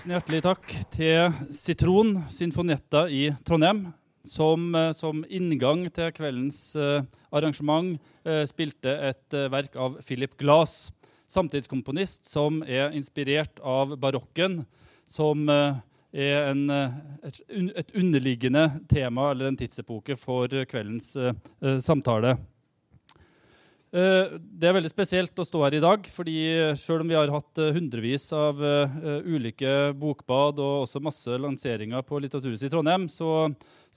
Tusen hjertelig takk til Sitron Sinfonietta i Trondheim, som eh, som inngang til kveldens eh, arrangement eh, spilte et verk av Philip Glass, samtidskomponist som er inspirert av barokken, som er en, et, underliggende tema eller en tidsepoke for kveldens samtale. Eh, Det er veldig spesielt å stå her i dag, fordi eh, selv om vi har hatt eh, hundrevis av ulike bokbad og også masse lanseringer på Litteraturhuset i Trondheim, så,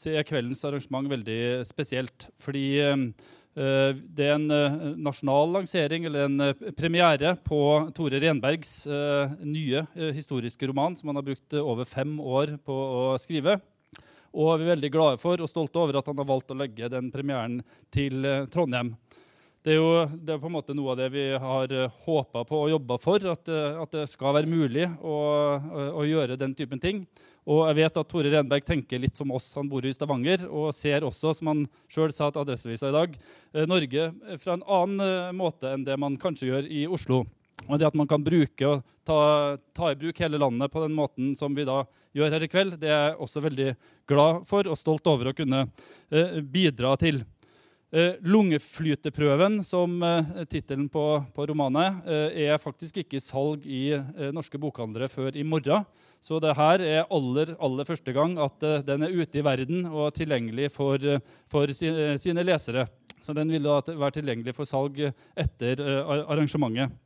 er kveldens arrangement veldig spesielt. Fordi det er en nasjonal lansering, eller en premiere, på Tore Renbergs nye historiske roman, som han har brukt over fem år på å skrive. Og vi er veldig glade for og stolte over at han har valgt å legge den premieren til Trondheim. Det er jo det er på en måte noe av det vi har håpa på og jobba for, at, eh, at det skal være mulig å, å, å gjøre den typen ting. Og jeg vet at Tore Renberg tenker litt som oss. Han bor i Stavanger og ser også, som han sjøl sa til Adresseavisa i dag, eh, Norge fra en annen eh, måte enn det man kanskje gjør i Oslo. Og det at man kan bruke og ta, ta i bruk hele landet på den måten som vi da gjør her i kveld, det er jeg også veldig glad for og stolt over å kunne eh, bidra til. Eh, Lungeflyteprøven, som eh, tittelen på, på romanen, eh, er faktisk ikke i salg i norske bokhandlere før i morgen. Så det her er aller, aller første gang at den er ute i verden og tilgjengelig for, for si, sine lesere. Så den vil da være tilgjengelig for salg etter arrangementet.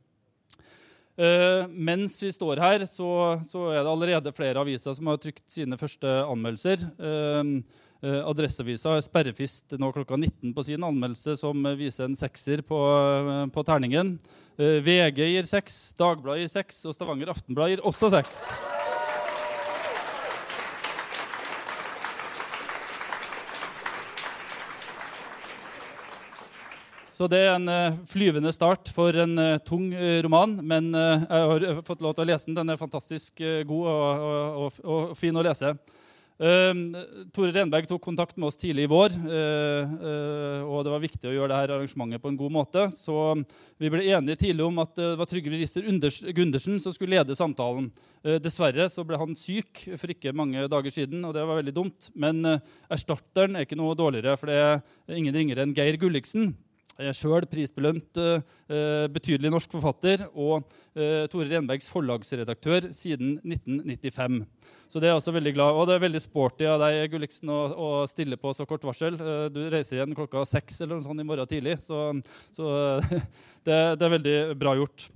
Uh, mens vi står her, så, så er det allerede flere aviser som har trykt sine første anmeldelser. Eh, Adresseavisa har sperrefrist nå klokka 19 på sin anmeldelse, som eh, viser en sekser på, eh, på terningen. Eh, VG gir seks, Dagbladet gir seks, og Stavanger Aftenblad gir også seks. Så det er en eh, flyvende start for en eh, tung eh, roman. Men eh, jeg har eh, fått lov til å lese den. Den er fantastisk eh, god og, og, og, og fin å lese. Um, Tore Renberg tok kontakt med oss tidlig i vår, uh, uh, og det var viktig å gjøre dette arrangementet på en god måte. Så vi ble enige tidlig om at eh, det var Trygve Risser Gundersen som skulle lede samtalen. Dessverre så ble han syk for ikke mange dager siden, og det var veldig dumt. Men erstatteren er ikke noe dårligere, for det er ingen ringere enn Geir Gulliksen. Sjøl prisbelønt eh, betydelig norsk forfatter og eh, Tore Renbergs forlagsredaktør siden 1995. Så det er jeg også veldig glad Og det er veldig sporty av deg Gulliksen, å, å stille på så kort varsel. Eh, du reiser igjen klokka seks eller noe sånt i morgen tidlig, så, så det, det er veldig bra gjort.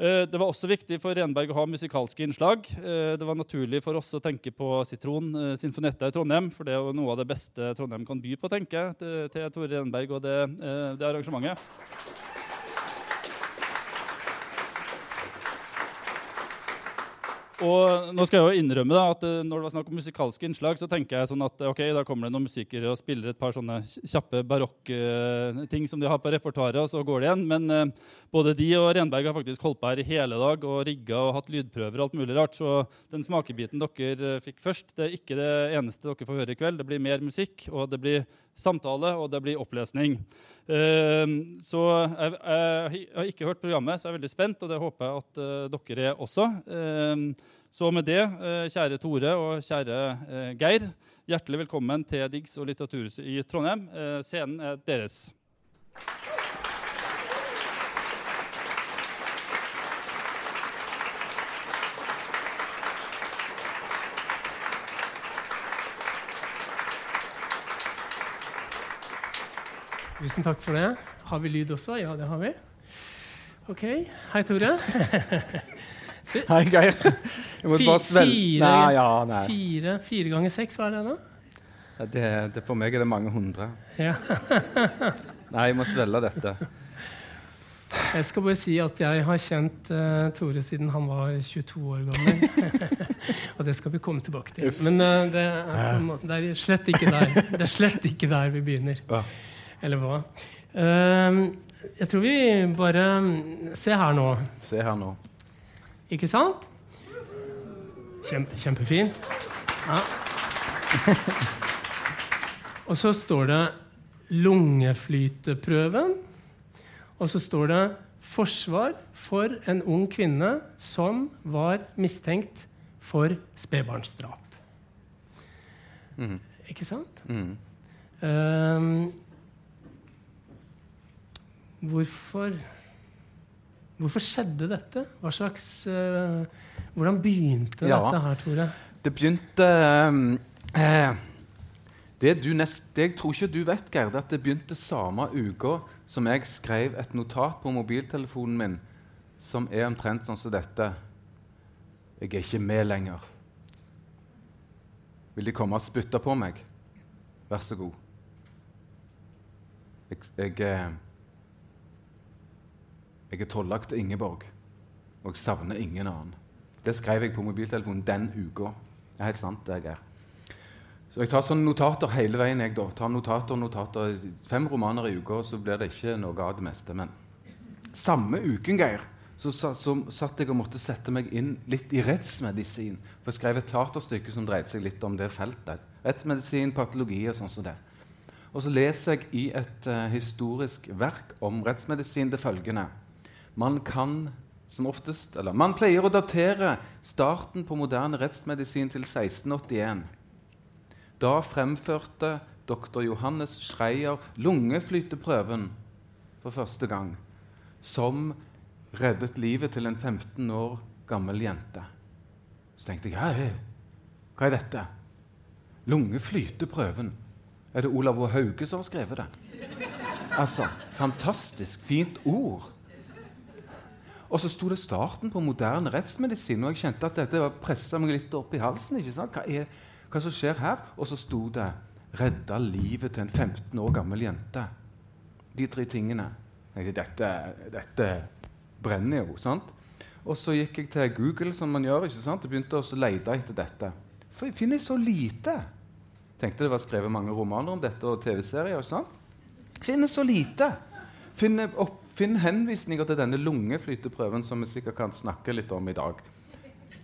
Eh, Det var også viktig for Renberg å ha musikalske innslag. Eh, Det var naturlig for oss å tenke på Sitron eh, Sinfonetta i Trondheim, for det er jo noe av det beste Trondheim kan by på, tenker jeg, til, Tore Renberg og det, det arrangementet. Og nå skal jeg jo innrømme da, at eh, Når det var snakk om musikalske innslag, så tenker jeg sånn at ok, da kommer det noen musikere og spiller et par sånne kjappe barokkting som de har på repertoaret, og så går det igjen. Men eh, både de og Renberg har faktisk holdt på her i hele dag og rigga og hatt lydprøver og alt mulig rart. Så den smakebiten dere eh, fikk først, det er ikke det eneste dere får høre i kveld. Det blir mer musikk, og det blir samtale, og det blir opplesning. Eh, så jeg, har ikke hørt programmet, så jeg er veldig spent, og det håper jeg at eh, dere er også. Eh, så med det, eh, kjære Tore og kjære eh, Geir, hjertelig velkommen til Diggs og Litteraturhuset i Trondheim. Scenen er deres. Tusen takk for det. Har vi lyd også? Ja, det har vi. Ok. Hei, Tore. Hei, Geir. Jeg må Fi- bare svelge fire- Nei, ja, nei. Fire, fire ganger seks, hva er det da? Ja, Det, det, for meg er det mange hundre. Ja. Nei, jeg må svelge dette. Jeg skal bare si at jeg har kjent uh, Tore siden han var 22 år gammel. Og det skal vi komme tilbake til. Men uh, det, er måte, det er slett ikke der Det er slett ikke der vi begynner. Ja. Eller hva? Eh, jeg tror vi bare Se her nå. Se her nå. Ikke sant? Kjempe, kjempefin. Ja. Og så står det lungeflyteprøven. Og så står det 'forsvar for en ung kvinne som var mistenkt for spedbarnsdrap. Mm. Ikke sant? Mm. Ehm, hvorfor Hvorfor skjedde dette? Hva slags, uh, hvordan begynte Ja. dette her, Tore? Det begynte eh, det, du nest, det jeg tror ikke du vet, er at det begynte samme uka som jeg skrev et notat på mobiltelefonen min som er omtrent sånn som dette. Jeg er ikke med lenger. Vil De komme og spytte på meg? Vær så god. Jeg, jeg, jeg er tollagt Ingeborg, og jeg savner ingen annen. Det skrev jeg på mobiltelefonen den uka. Det er helt sant, det, Geir. Så jeg tar sånne notater hele veien. jeg da. Tar notater notater. Fem romaner i uka, så blir det ikke noe av det meste. Men samme uken, Geir, så, så, så satt jeg og måtte sette meg inn litt i rettsmedisin. For jeg skrev et teaterstykke som dreide seg litt om det feltet. Rettsmedisin, patologi og sånn som det. Og så leser jeg i et uh, historisk verk om rettsmedisin det følgende. Man kan som oftest, eller man pleier å datere starten på moderne rettsmedisin til 1681. Da fremførte dr. Johannes Schreier lungeflyteprøven for første gang, som reddet livet til en 15 år gammel jente. Så tenkte jeg Hei, hva er dette? Lungeflyteprøven. Er det Olav H. Hauge som har skrevet det? Altså, fantastisk fint ord. Og så sto det starten på moderne rettsmedisin, og jeg kjente at dette pressa meg litt opp i halsen. ikke sant? Hva er hva som skjer her? Og så sto det 'redda livet til en 15 år gammel jente'. De tre tingene. Dette, dette brenner jo. sant? Og så gikk jeg til Google, som man gjør, ikke sant? og begynte å lete etter dette. For jeg finner så lite. Tenkte det var skrevet mange romaner om dette og TV-serier. Finner så lite. Finner, opp, finner henvisninger til denne lungeflyteprøven, som vi sikkert kan snakke litt om i dag.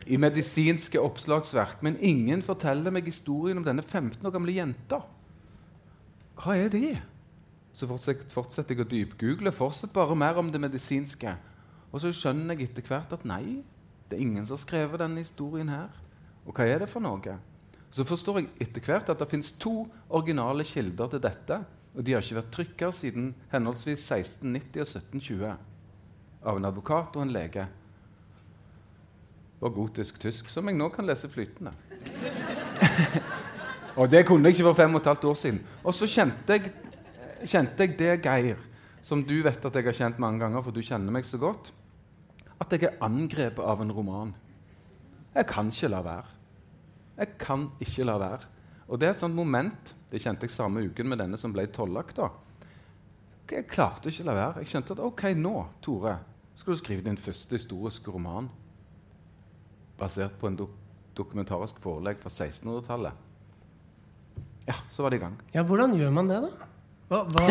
I medisinske oppslagsverk. Men ingen forteller meg historien om denne 15 år gamle jenta. Hva er det? Så fortsetter jeg å dypgoogle. Fortsett bare mer om det medisinske. Og så skjønner jeg etter hvert at nei, det er ingen som har skrevet denne historien her. Og hva er det for noe? Så forstår jeg etter hvert at det fins to originale kilder til dette. Og de har ikke vært trykka siden henholdsvis 1690 og 1720 av en advokat og en lege. Og gotisk tysk, som jeg nå kan lese flytende. og det kunne jeg ikke for fem og et halvt år siden. Og så kjente jeg, kjente jeg det, Geir, som du vet at jeg har kjent mange ganger, for du kjenner meg så godt, at jeg er angrepet av en roman. Jeg kan ikke la være. Jeg kan ikke la være. Og det er et sånt moment Det kjente jeg samme uken med denne som ble tollagt. Jeg klarte ikke å la være. Jeg skjønte at ok, nå, Tore, skal du skrive din første historiske roman basert på en do dokumentarisk forelegg fra 1600-tallet. Ja, så var det i gang. Ja, hvordan gjør man det, da? Hva, hva,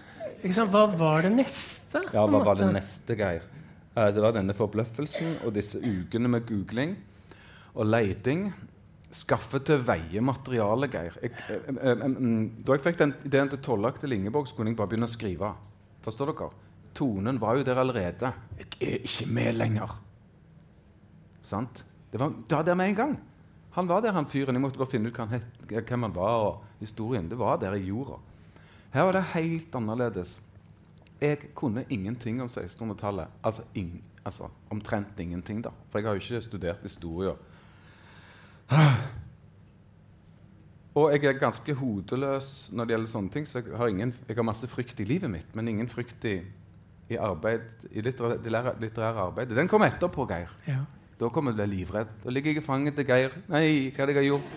sant? hva var det neste? Ja, hva var det neste, Geir? Uh, Det var denne forbløffelsen og disse ukene med googling og leiting. Skaffe til veie materiale, Geir. Jeg, jeg, jeg, eh, mm, da jeg fikk den ideen til Tollak til Ingeborg, så kunne jeg bare begynne å skrive. Forstår dere? Tonen var jo der allerede. Jeg er ikke med lenger. Sant? Det var, det var der med en gang. Han var der, han fyren. Jeg måtte bare finne ut hvem han var. og historien. Det var der i jorda. Her var det helt annerledes. Jeg kunne ingenting om 1600-tallet. Altså, ing, altså omtrent ingenting, da. For jeg har jo ikke studert historie. Og jeg er ganske hodeløs når det gjelder sånne ting, så jeg har, ingen, jeg har masse frykt i livet mitt, men ingen frykt i, i, arbeid, i litterære, litterære, litterære arbeidet. Den kommer etterpå, Geir. Ja. Da kommer du til å bli livredd. Da ligger jeg i fanget til Geir. Nei, hva er det jeg har gjort?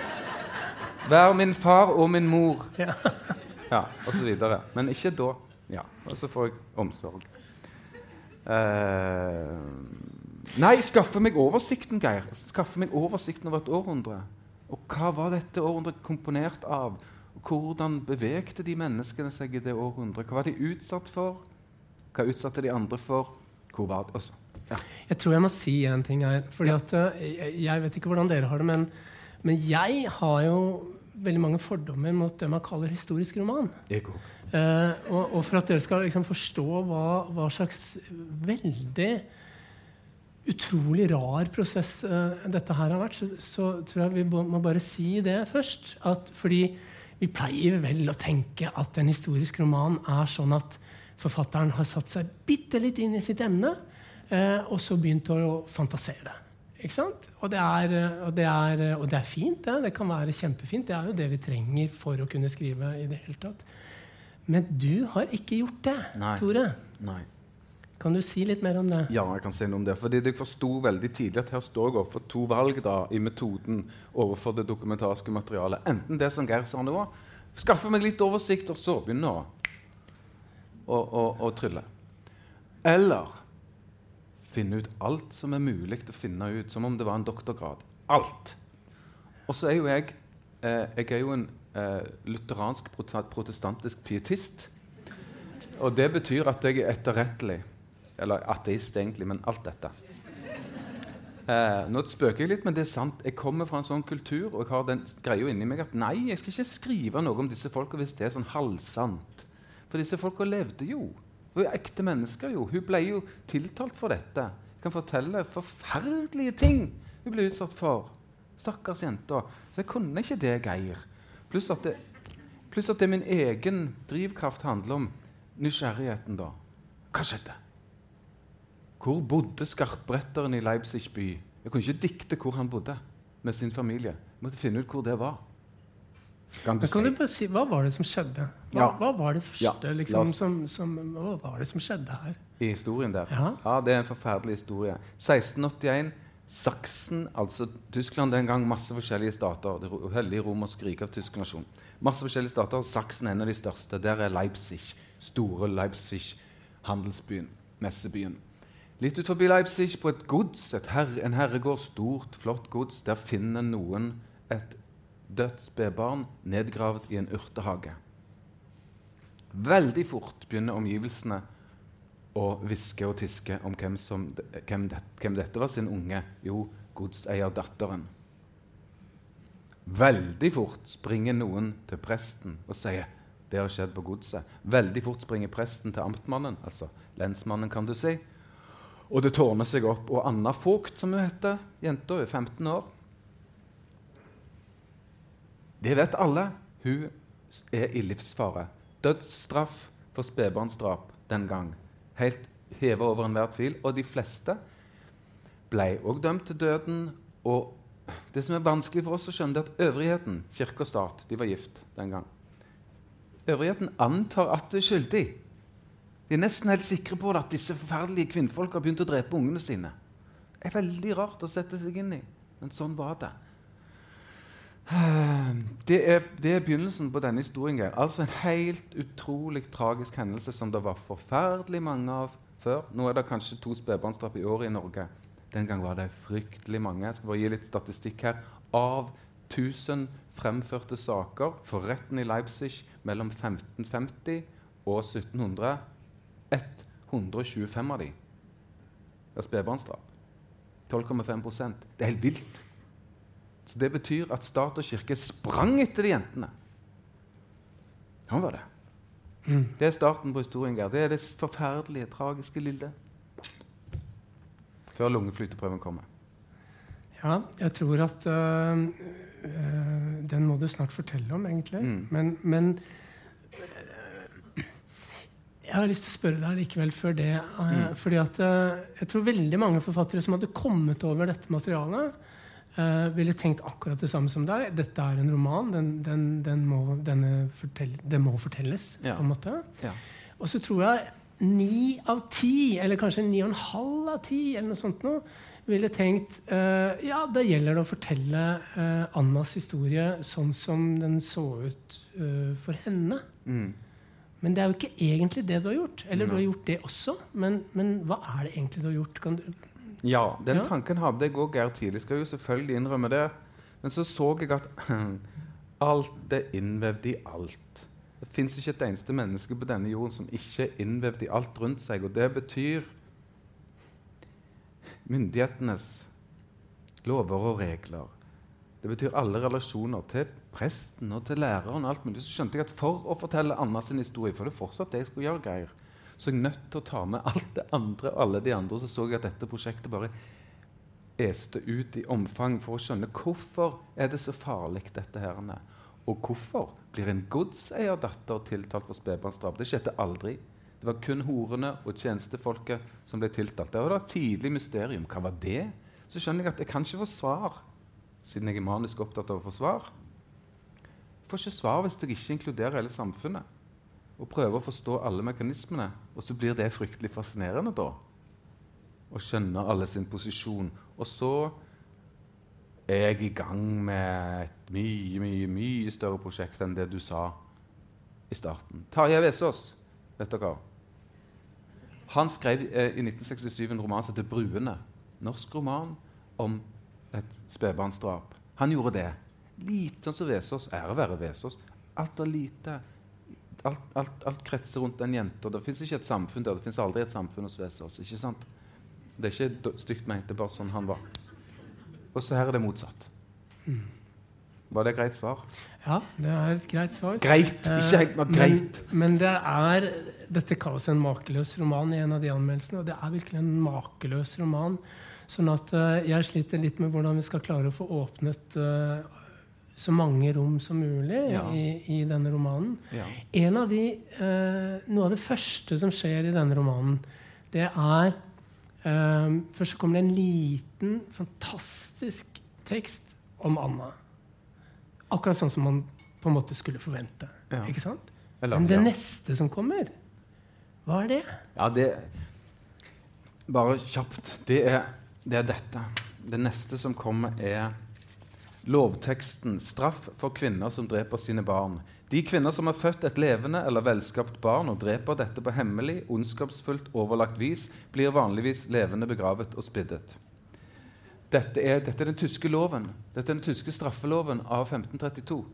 Vær min far og min mor. Ja. Ja, og så videre. Men ikke da. Ja, Og så får jeg omsorg. Eh, nei, skaffe meg oversikten, Geir. Skaffe meg oversikten over et århundre. Og hva var dette århundret komponert av? Hvordan bevegte de menneskene seg i det århundret? Hva var de utsatt for? Hva utsatte de andre for? Hvor var det? Også. Ja. Jeg tror jeg må si en ting her. fordi at eh, jeg, jeg vet ikke hvordan dere har det, men, men jeg har jo veldig mange fordommer mot det man kaller historisk roman. Eh, og, og for at dere skal liksom forstå hva, hva slags veldig utrolig rar prosess uh, dette her har vært, så, så, tror jeg vi må bare si det først. At, fordi vi pleier vel å tenke at en historisk roman er sånn at forfatteren har satt seg bitte litt inn i sitt emne, uh, og så begynt å fantasere. Ikke sant? Og det, er, og, det er, og det er, fint. Det. det kan være kjempefint. Det er jo det vi trenger for å kunne skrive. i det hele tatt. Men du har ikke gjort det, Nei. Tore. Nei. Kan du si litt mer om det? Ja, jeg kan si noe om det. Fordi jeg forsto veldig tidlig at her står jeg overfor to valg da, i metoden overfor det dokumentariske materialet. Enten det som Geir sa nå, skaffe meg litt oversikt, og så begynne å, å, å, å trylle. Eller finne ut alt som er mulig å finne ut, som om det var en doktorgrad. Alt. Og så er jo jeg eh, Jeg er jo en eh, lutheransk protestantisk pietist. Og det betyr at jeg er etterrettelig. Eller ateist, egentlig, men alt dette. Eh, nå spøker jeg litt, men det er sant. Jeg kommer fra en sånn kultur og jeg har den greia inni meg at nei, jeg skal ikke skrive noe om disse folka hvis det er sånn halvsant. For disse folka levde jo. Hun er ekte mennesker, jo. Hun ble jo tiltalt for dette. Jeg kan fortelle forferdelige ting hun ble utsatt for. Stakkars jenta. Så jeg kunne ikke det, Geir. Pluss at det, pluss at det min egen drivkraft handler om nysgjerrigheten, da. Hva skjedde? Hvor bodde skarpretteren i Leipzig by? Jeg kunne ikke dikte hvor han bodde med sin familie. Jeg måtte finne ut hvor det var. Kan du, kan si? du si, Hva var det som skjedde? Hva, ja. hva var det første ja, liksom, som, som, Hva var det som skjedde her? I historien der? Ja. ja, Det er en forferdelig historie. 1681. Saksen, altså Tyskland den gang, masse forskjellige stater. Det hellige romerske riket av tysk nasjon. Masse forskjellige stater. Saksen er en av de største. Der er Leipzig. Store Leipzig, handelsbyen, messebyen. Litt ut forbi Leipzig, på et gods, et herre, en herregård, stort, flott gods, der finner noen et dødt spedbarn nedgravd i en urtehage. Veldig fort begynner omgivelsene å hviske og tiske om hvem, som, hvem, det, hvem dette var sin unge. Jo, godseier-datteren. Veldig fort springer noen til presten og sier det har skjedd på godset. Veldig fort springer presten til amtmannen, altså lensmannen, kan du si, og det tårner seg opp. Og Anna Vogt, som hun heter, jenta er 15 år Det vet alle. Hun er i livsfare. Dødsstraff for spedbarnsdrap den gang. Helt heva over enhver tvil. Og de fleste ble òg dømt til døden. Og det som er vanskelig for oss å skjønne, er at øvrigheten, kirke og stat, de var gift den gang. Øvrigheten antar at du er skyldig. De er nesten helt sikre på at disse forferdelige kvinnfolk har begynt å drepe ungene sine. Det er veldig rart å sette seg inn i, men sånn var det. Det er, det er begynnelsen på denne historien. Altså En helt utrolig tragisk hendelse som det var forferdelig mange av før. Nå er det kanskje to spedbarnsdrap i året i Norge. Den gang var det fryktelig mange. Jeg skal bare gi litt statistikk her. Av 1000 fremførte saker for retten i Leipzig mellom 1550 og 1700 125 av dem er spedbarnsdrap. 12,5% Det er helt vilt. Så Det betyr at stat og kirke sprang etter de jentene. Sånn var det. Mm. Det er starten på historien. Gerd. Det er det forferdelige, tragiske lille. Før lungeflyteprøven kommer. Ja, jeg tror at øh, øh, Den må du snart fortelle om, egentlig. Mm. Men, men jeg har lyst til å spørre deg likevel før det. Uh, mm. fordi at uh, Jeg tror veldig mange forfattere som hadde kommet over dette materialet, uh, ville tenkt akkurat det samme som deg. Dette er en roman. Den, den, den må, fortell, det må fortelles. Ja. på en måte. Ja. Og så tror jeg ni av ti, eller kanskje ni og en halv av ti, eller noe sånt noe, ville tenkt ja, det gjelder det å fortelle Annas historie sånn som den så ut for henne. Mm. Men det er jo ikke egentlig det du har gjort. Eller du har gjort det også, men, men hva er det egentlig du har gjort? Du... ja, den ja? tanken hadde jeg òg Geir tidlig. Skal jo selvfølgelig innrømme det. Men så så jeg at alt er innvevd i alt. Det fins ikke et eneste menneske på denne jorden som ikke er innvevd i alt rundt seg. Og det betyr myndighetenes lover og regler. Det betyr alle relasjoner til presten og til læreren. og alt mulig, Så skjønte jeg at for å fortelle Anna sin historie, for det er fortsatt det jeg skulle gjøre, Geir, så jeg nødt til å ta med alt det andre og alle de andre. Så så jeg at dette prosjektet bare este ut i omfang for å skjønne hvorfor er det så farlig, dette her. Og hvorfor blir en godseierdatter tiltalt for spedbarnsdrap? Det skjedde aldri. Det var kun horene og tjenestefolket som ble tiltalt. Det var et tidlig mysterium. Hva var det? Så skjønner jeg at jeg kan ikke få svar, siden jeg er manisk opptatt av å få svar. Får ikke svar hvis jeg ikke inkluderer hele samfunnet og prøver å forstå alle mekanismene. Og så blir det fryktelig fascinerende da. Å skjønne alle sin posisjon. Og så er jeg i gang med et mye, mye, mye større prosjekt enn det du sa i starten. Tarjei Vesaas, vet dere. Han skrev eh, i 1967 en roman som heter 'Bruene'. Norsk roman om et spedbarnsdrap. Han gjorde det. Lite sånn som Vesaas. Ære være Vesaas. Alt er lite. Alt, alt, alt, kretser rundt en jente. Det fins ikke et samfunn der. Det fins aldri et samfunn hos Vesaas. ikke sant? Det er ikke stygt ment, det er bare sånn han var. Og så her er det motsatt. Var det et greit svar? Ja, det er et greit svar. Greit! Ikke helt, men greit. Men, men det er, dette kalles en makeløs roman i en av de anmeldelsene. Og det er virkelig en makeløs roman. Sånn at uh, jeg sliter litt med hvordan vi skal klare å få åpnet uh, så mange rom som mulig ja. i, i, denne romanen. Ja. En av de, eh, noe av det første som skjer i denne romanen, det er eh, først så kommer det en liten, fantastisk tekst om Anna. Akkurat sånn som man på en måte skulle forvente. Ja. Ikke sant? Men det neste som kommer, hva er det? Ja, det Bare kjapt. Det er, det er dette. Det neste som kommer, er lovteksten 'Straff for kvinner som dreper sine barn'. De kvinner som har født et levende eller velskapt barn og dreper dette på hemmelig, ondskapsfullt, overlagt vis, blir vanligvis levende begravet og spiddet. Dette er, dette er den tyske loven. Dette er den tyske straffeloven av 1532.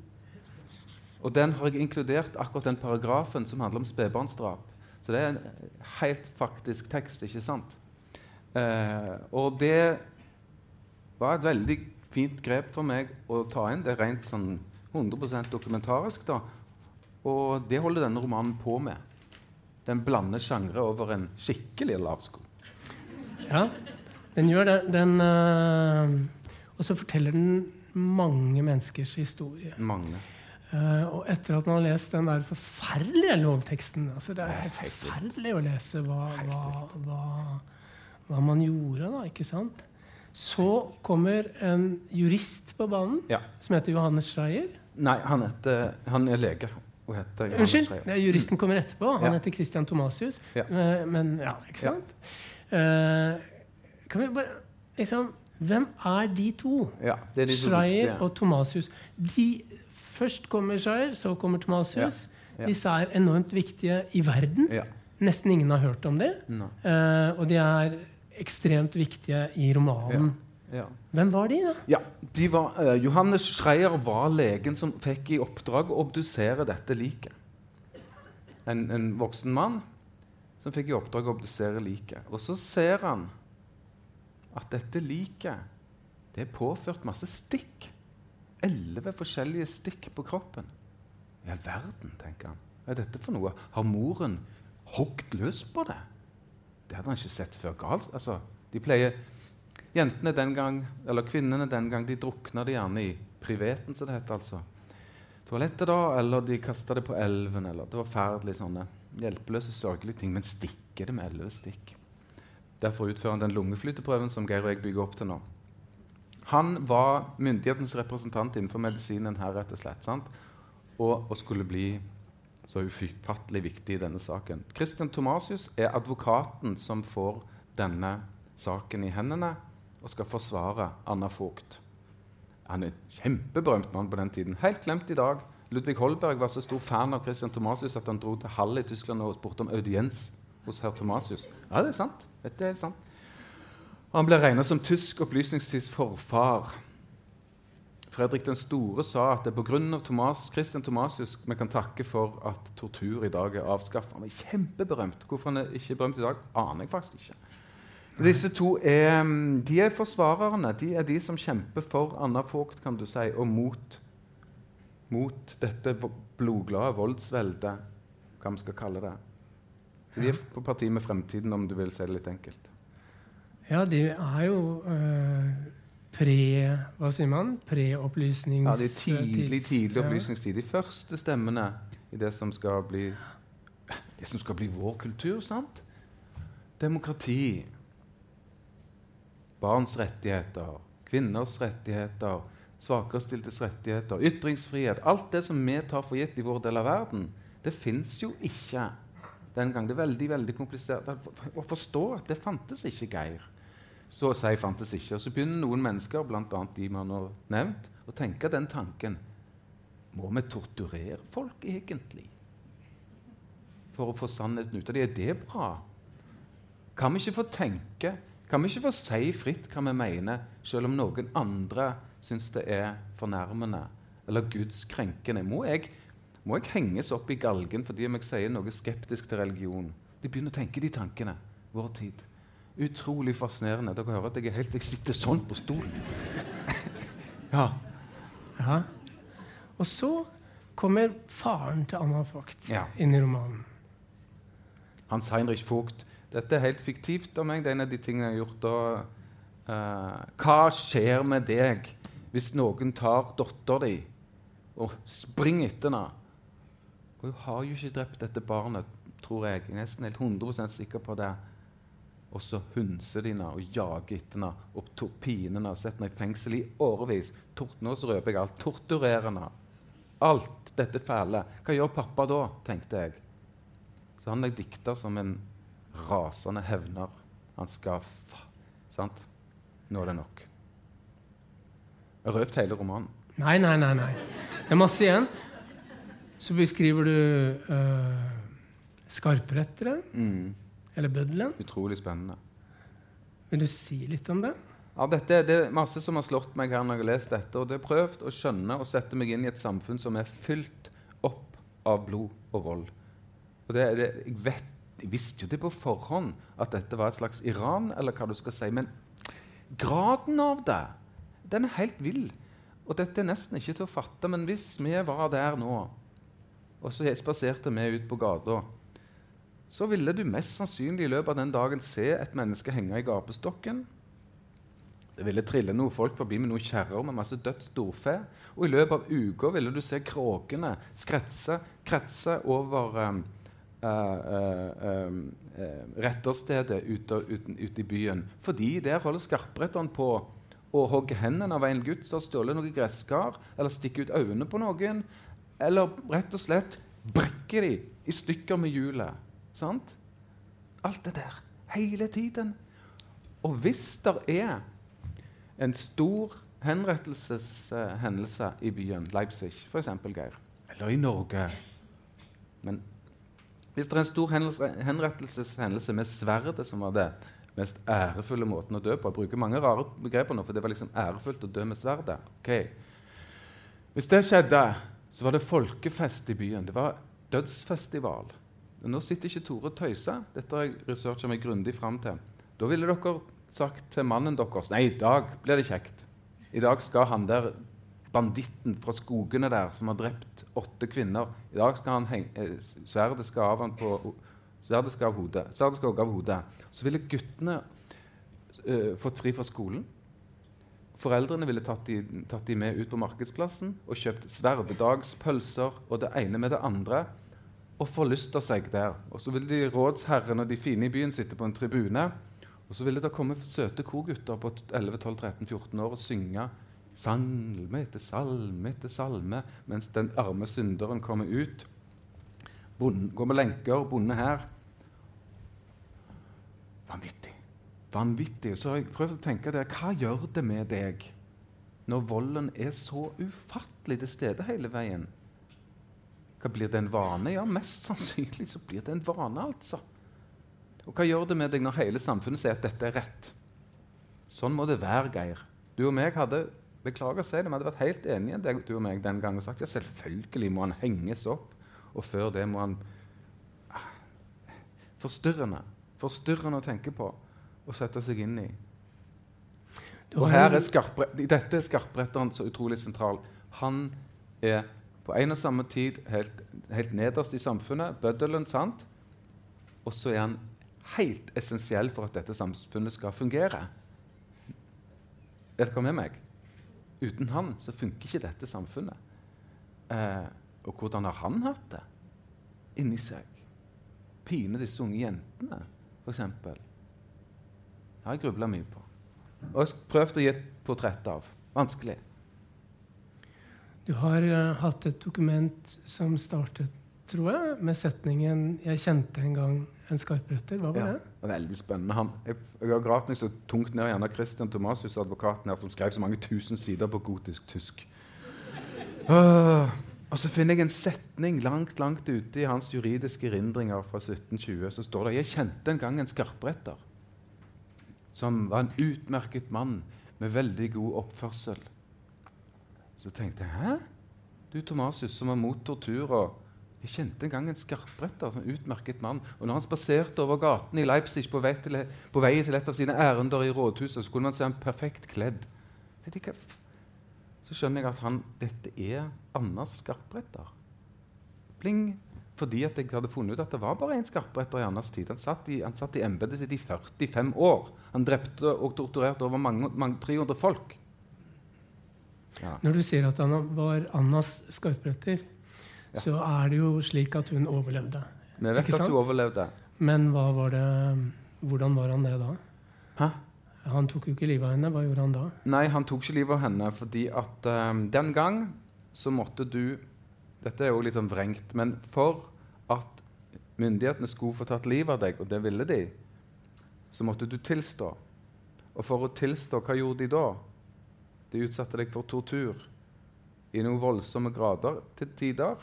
Og den har jeg inkludert akkurat den paragrafen som handler om spedbarnsdrap. Så det er en helt faktisk tekst, ikke sant? Eh, og det var et veldig fint grep for meg å ta inn. Det er rent sånn 100% dokumentarisk. da. Og det holder denne romanen på med. Den blander sjangre over en skikkelig lavsko. Ja, den gjør det. Den, øh, og så forteller den mange menneskers historie. Mange. Uh, og etter at man har lest den der forferdelige lovteksten altså Det er helt forferdelig å lese hva, hva, hva, hva man gjorde, da. ikke sant? Så kommer en jurist på banen ja. som heter Johannes Schreier. Nei, han, heter, han er lege. Unnskyld, juristen kommer etterpå. Han ja. heter Christian Thomasius. Ja. Men, men, ja, ikke sant? Uh, kan vi bare liksom, Hvem er de to? Ja, de Schreier og Thomasius. De, først kommer Schreier, så kommer Thomasius. Disse er enormt viktige i verden. Nesten ingen har hørt om dem. Uh, og de er ekstremt viktige i romanen. Ja. Hvem var de, da? Ja, de var, uh, Johannes Schreier var legen som fikk i oppdrag å obdusere dette liket. En, en, voksen mann som fikk i oppdrag å obdusere liket. Og så ser han at dette liket det er påført masse stikk. Elleve forskjellige stikk på kroppen. I all verden, tenker han. Hva er dette for noe? Har moren hogd løs på det? Det hadde han ikke sett før. Galt. Altså, de pleier Jentene den gang, eller kvinnene den gang, de drukna det gjerne i priveten, som det heter. altså. Toalettet, da, eller de kasta det på elven. eller Det var færdelig sånne hjelpeløse, sørgelige ting. Men stikker det med elleve stikk? Derfor utfører han den lungeflyteprøven som Geir og jeg bygger opp til nå. Han var myndighetens representant innenfor medisinen her, rett og slett. Sant? Og, og skulle bli så ufattelig viktig i denne saken. Christian Thomasius er advokaten som får denne saken i hendene og skal forsvare Anna Vogt. Han er en kjempeberømt mann på den tiden. Helt glemt i dag. Ludvig Holberg var så stor fan av Christian Thomasius at han dro til Hall i Tyskland og spurte om audiens hos herr Thomasius. Ja, det er sant. Dette er sant. Han ble regna som tysk opplysningstids forfar. Fredrik den store sa at det er pga. Thomas, Christian Thomasius vi kan takke for at tortur i dag er avskaffa. Han er kjempeberømt. Hvorfor han er ikke berømt i dag, aner jeg faktisk ikke. Disse to er, mm, de er forsvarerne. De er de som kjemper for Anna Vogt kan du si, og mot, mot dette blodglade voldsveldet, hva vi skal kalle det. Så de er på parti med fremtiden, om du vil si det litt enkelt. Ja, de er jo eh, pre... Hva sier man? Preopplysnings... Ja, de er tidlig, tidlig opplysningstid. De første stemmene i det som skal bli det som skal bli vår kultur. sant? Demokrati. Barns rettigheter. Kvinners rettigheter. Svakerstiltes rettigheter. Ytringsfrihet. Alt det som vi tar for gitt i vår del av verden, det fins jo ikke den gang. Det er veldig veldig komplisert å forstå at det fantes ikke, Geir. Så å si fantes ikke. Og så begynner noen mennesker, bl.a. de man har nevnt, å tenke den tanken Må vi torturere folk egentlig? For å få sannheten ut av dem? Er det bra? Kan vi ikke få tenke? Kan vi ikke få si fritt hva vi mener, selv om noen andre syns det er fornærmende eller Guds krenkende? Må jeg, må jeg henges opp i galgen fordi om jeg sier noe skeptisk til religion? De begynner å tenke de tankene. Vår tid. Utrolig fascinerende. Dere hører at jeg helt Jeg sitter sånn på stolen. ja. Ja. Og så kommer faren til Anna Vogt Ja. inn i romanen. Hans Heinrich Vogt. Dette er helt fiktivt av meg. Det er en av de tingene jeg har gjort da. Uh, hva skjer med deg hvis noen tar dattera di og springer etter henne? Og hun har jo ikke drept dette barnet, tror jeg. Jeg er nesten helt 100 sikker på det. Og så hunser de henne og jager etter henne og piner henne og setter henne i fengsel i årevis. Nå så røper jeg alt. Torturerer henne. Alt dette fæle. Hva gjør pappa da, tenkte jeg. Så han er dikta som en rasende hevner. Han skal fa... Sant? Nå er det nok. Jeg har røpt hele romanen. Nei, nei, nei. nei. Det er masse igjen. Så beskriver du uh, skarprettere, Mm. Eller bøddelen. Utrolig spennende. Vil du si litt om det? Ja, dette, det er masse som har slått meg her når jeg har lest dette. Og det har prøvd å skjønne og sette meg inn i et samfunn som er fylt opp av blod og vold. Og det, det, jeg, vet, jeg visste jo det på forhånd at dette var et slags Iran, eller hva du skal si. Men graden av det, den er helt vill. Og dette er nesten ikke til å fatte. Men hvis vi var der nå, og så spaserte vi ut på gata så ville du mest sannsynlig i løpet av den dagen se et menneske henge i gapestokken. Det ville trille noen folk forbi med noen kjerrer med masse dødt storfe. Og i løpet av uka ville du se kråkene skretse, kretse over um, uh, uh, uh, retterstedet ute, ute, ute i byen. Fordi der holder skarpretteren på å hogge hendene av en gutt som har stjålet noe gresskar, eller stikke ut øynene på noen, eller rett og slett brekke de i stykker med hjulet. Sant? Alt det der. Hele tiden. Og hvis det er en stor henrettelseshendelse i byen, Leipzig f.eks., Geir, eller i Norge Men hvis det er en stor henrettelseshendelse med sverdet, som var det mest ærefulle måten å dø på Jeg bruker mange rare begreper nå, for det var liksom ærefullt å dø med sverdet. Okay. Hvis det skjedde, så var det folkefest i byen. Det var dødsfestival. Nå sitter ikke Tore og tøyser. Dette har jeg researcha meg grundig fram til. Da ville dere sagt til mannen deres Nei, i dag blir det kjekt. I dag skal han der banditten fra skogene der som har drept åtte kvinner I dag skal han henge, eh, Sverdet skal av han på Sverdet skal av hodet. Sverdet skal også av hodet. Så ville guttene uh, fått fri fra skolen. Foreldrene ville tatt de, tatt de med ut på markedsplassen og kjøpt sverdedagspølser og det ene med det andre og forlyster seg der. Og så ville de rådsherrene og de fine i byen sitte på en tribune. Og så ville det komme søte korgutter på 11-12-13-14 år og synge salme etter salme etter salme mens den arme synderen kommer ut. Bonde, går med lenker, bonde her. Vanvittig. Vanvittig. Så har jeg prøvd å tenke der, hva gjør det med deg når volden er så ufattelig til stede hele veien? Hva Blir det en vane? Ja, mest sannsynlig så blir det en vane, altså. Og hva gjør det med deg når hele samfunnet sier at dette er rett? Sånn må det være, Geir. Du og meg hadde beklager å si det, vi hadde vært helt enige deg, du og meg den gangen og sagt ja, selvfølgelig må han henges opp, og før det må han ah, Forstyrrende. Forstyrrende å tenke på og sette seg inn i. Og her er skarpre, dette er skarpretteren så utrolig sentral. Han er på en og samme tid helt, helt nederst i samfunnet, bøddelen, sant? og så er han helt essensiell for at dette samfunnet skal fungere. Er dere med meg? Uten han så funker ikke dette samfunnet. Eh, og hvordan har han hatt det inni seg? Pine disse unge jentene, f.eks. Det har jeg grubla mye på. Og jeg har prøvd å gi et portrett av. Vanskelig. Du har uh, hatt et dokument som startet, tror jeg, med setningen 'Jeg kjente en gang en skarpretter'. Hva var Ja, det? veldig spennende. Han, jeg, jeg har gravd meg så tungt ned i Anna Christian Thomasius, advokaten her, som skrev så mange tusen sider på gotisk tysk. Uh, og så finner jeg en setning langt langt ute i hans juridiske erindringer fra 1720. Så står det 'Jeg kjente en gang en skarpretter som var en utmerket mann med veldig god oppførsel'. Så tenkte jeg 'Hæ? Du Tomasius som var mot tortur og jeg kjente en gang en skarpretter en utmerket mann. Og når han spaserte over gaten i Leipzig på vei, til, på vei til et av sine ærender i rådhuset, så kunne man se ham perfekt kledd. Så skjønner jeg at han, dette er Annas skarpretter. Pling. Fordi at jeg hadde funnet ut at det var bare én skarpretter i Annas tid. Han satt i, han i embetet sitt i 45 år. Han drepte og torturerte over mange, mange, 300 folk. Ja. Når du sier at han var Annas skarpretter, Ja. så er det jo slik at hun overlevde. Vi vet at du overlevde. Men var det, hvordan var han det da? Hæ? Han tok jo ikke livet av henne. Hva gjorde han da? Nei, han tok ikke livet av henne fordi at um, den gang så måtte du Dette er jo litt sånn vrengt, men for at myndighetene skulle få tatt livet av deg, og det ville de, så måtte du tilstå. Og for å tilstå, hva gjorde de da? De utsatte deg for tortur i noen voldsomme grader til tider.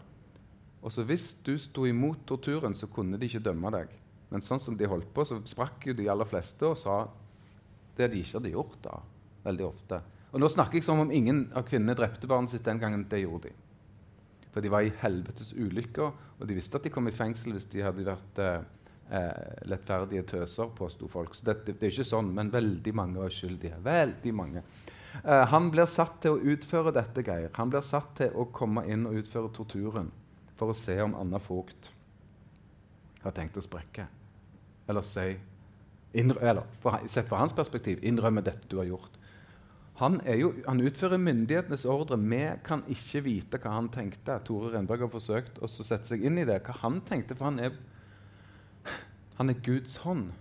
Og så hvis du sto imot torturen, så kunne de ikke dømme deg. Men sånn som de holdt på, så sprakk jo de aller fleste og sa det de ikke hadde gjort da, veldig ofte. Og nå snakker jeg som om ingen av kvinnene drepte barnet sitt den gangen. Det gjorde de. For de var i helvetes ulykker, og de visste at de kom i fengsel hvis de hadde vært eh, eh, lettferdige tøser, påsto folk. Så det, det, det er ikke sånn, men veldig mange var skyldige. Veldig mange. Eh, han blir satt til å utføre dette, Geir. Han blir satt til å komme inn og utføre torturen for å se om Anna Vogt har tenkt å sprekke. Eller si eller, for, Sett fra hans perspektiv innrømme dette du har gjort. Han, jo, han utfører myndighetenes ordre. Vi kan ikke vite hva han tenkte. Tore Renberg har forsøkt å sette seg inn i det. Hva han tenkte, for han er, han er Guds hånd,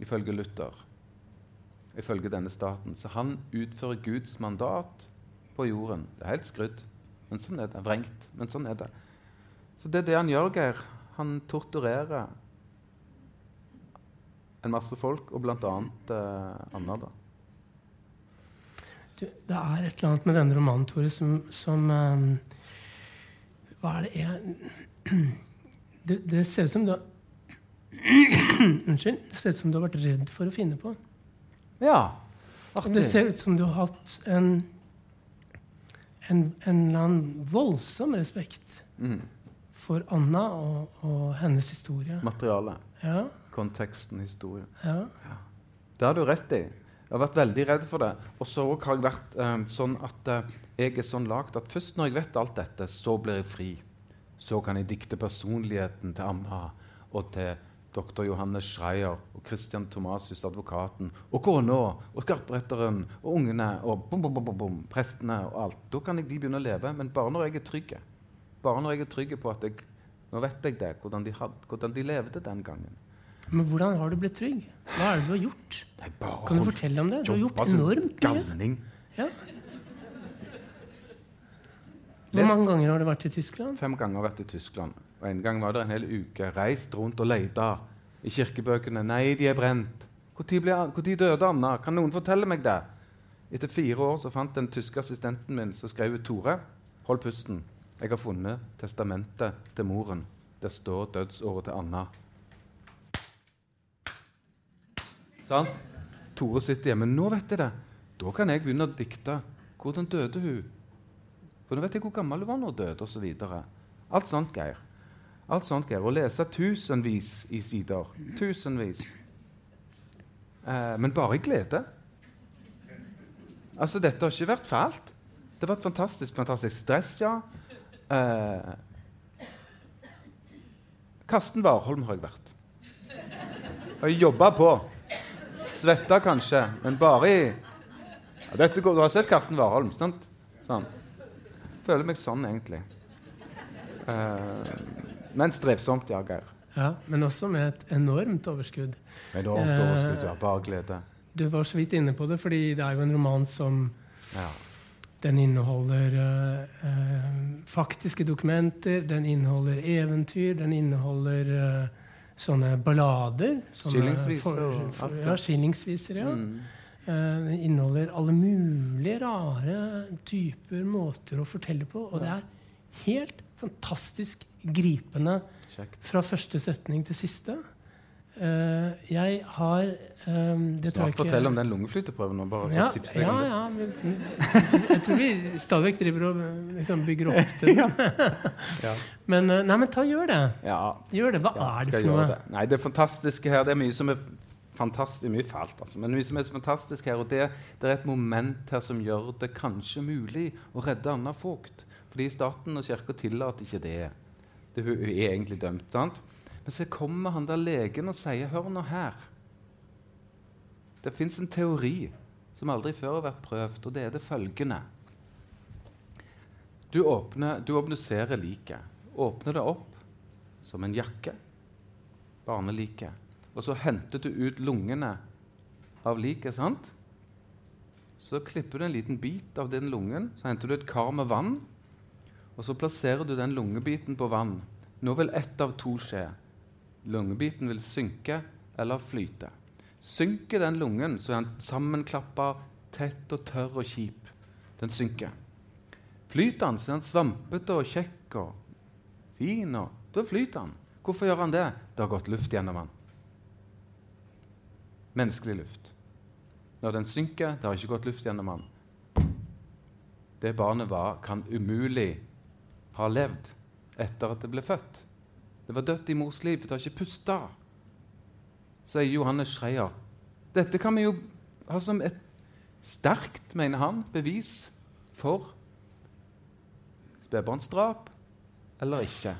ifølge Luther. Ifølge denne staten. Så han utfører Guds mandat på jorden. Det er helt skrudd, men sånn er det. Vrengt, men sånn er det. Så det er det han gjør, Geir. Han torturerer en masse folk, og bl.a. Eh, Anna. da. Du, det er et eller annet med denne romanen, Tore, som, som eh, Hva er det jeg det, det ser ut som du har Unnskyld. Det ser ut som du har vært redd for å finne på. Ja. Artig. det ser ut som du har hatt en, en, en eller annen voldsom respekt Mm. for Anna og, og hennes historie. Materialet. Ja, Konteksten, historien. ja. Det har du rett i. Jeg har vært veldig redd for det. Og så har jeg vært eh, sånn at eh, jeg er sånn lagd at først når jeg vet alt dette, så blir jeg fri. Så kan jeg dikte personligheten til Anna og til doktor Johannes Schreier og Christian Thomasius, advokaten, og kona og skarpretteren og ungene og bom, bom, bom, bom, prestene og alt. Da kan jeg de begynne å leve, men bare når jeg er trygg. Bare når jeg er trygg på at jeg Nå vet jeg det, hvordan de, had, hvordan de levde den gangen. Men hvordan har du blitt trygg? Hva er det du har gjort? Nei, Kan du fortelle om det? Du har gjort enormt mye. Ja. Hvor mange ganger har du vært i Tyskland? Fem ganger vært i Tyskland. Og En gang var det en hel uke. Reist rundt og leita i kirkebøkene. Nei, de er brent. Når døde Anna? Kan noen fortelle meg det? Etter fire år så fant den tyske assistenten min som skrev Tore, hold pusten. Jeg har funnet testamentet til moren. Der står dødsåret til Anna. Sant? Tore sitter hjemme. Nå vet jeg det. Da kan jeg begynne å dikte. Hvordan døde hun? For nå vet jeg hvor gammel hun var når hun døde, osv. Alt sånt, Geir. Alt sånt, greier. Å lese tusenvis i sider. Tusenvis. Eh, men bare i glede. Altså, dette har ikke vært fælt. Det har vært fantastisk. Fantastisk stress, ja. Eh, Karsten Warholm har jeg vært. Har jobba på. Svetta kanskje, men bare i ja, dette, Du har sett Karsten Warholm, sant? Sånn. Føler meg sånn, egentlig. Uh, men strevsomt, ja, Geir. Ja, Men også med et enormt overskudd. Enormt overskudd, ja. Bare glede. Du var så vidt inne på det, fordi det er jo en roman som ja. Den inneholder uh, uh, faktiske dokumenter, den inneholder eventyr, den inneholder uh, sånne ballader. Skillingsviser og alt. Ja, skillingsviser, ja. Mm. den inneholder alle mulige rare typer måter å fortelle på. Og det er helt fantastisk gripende fra første setning til siste. Uh, jeg har um, Snart fortell om den lungeflyteprøven. Bare ja, ja, ja, men, jeg tror vi stadig vekk driver og liksom, bygger opp til den. ja. Men, uh, nei, men ta gjør det. Ja. Gjør det. Hva er det for noe? Det. Nei, det fantastiske her Det er mye som er fantastisk Mye fælt, altså. Men mye som er fantastisk her. Og det, det, er et moment her som gjør det kanskje mulig å redde Anna Vogt. Fordi staten og kirka tillater ikke det. Det. Hun er egentlig dømt. sant? Men så kommer han der legen og sier, 'Hør nå her.' Det fins en teori som aldri før har vært prøvd, og det er det følgende. Du åpner, du obduserer liket. Åpner det opp som en jakke, barneliket. Og så henter du ut lungene av liket. sant? Så klipper du en liten bit av den lungen, så henter du et kar med vann. Og så plasserer du den lungebiten på vann. Nå vil ett av to skje lungebiten vil synke eller flyte. Synker den lungen, så er den sammenklappa, tett og tørr og kjip. Den synker. Flyter den, så er den svampete og kjekk og fin, og da flyter den. Hvorfor gjør han det? Det har gått luft gjennom den. Menneskelig luft. Når den synker, det har ikke gått luft gjennom den. Det barnet var, kan umulig ha levd etter at det ble født. Det var dødt i mors liv. Det har ikke pusta, sier Johannes Schreier. Dette kan vi jo ha som et sterkt, mener han, bevis for spedbarnsdrap eller ikke.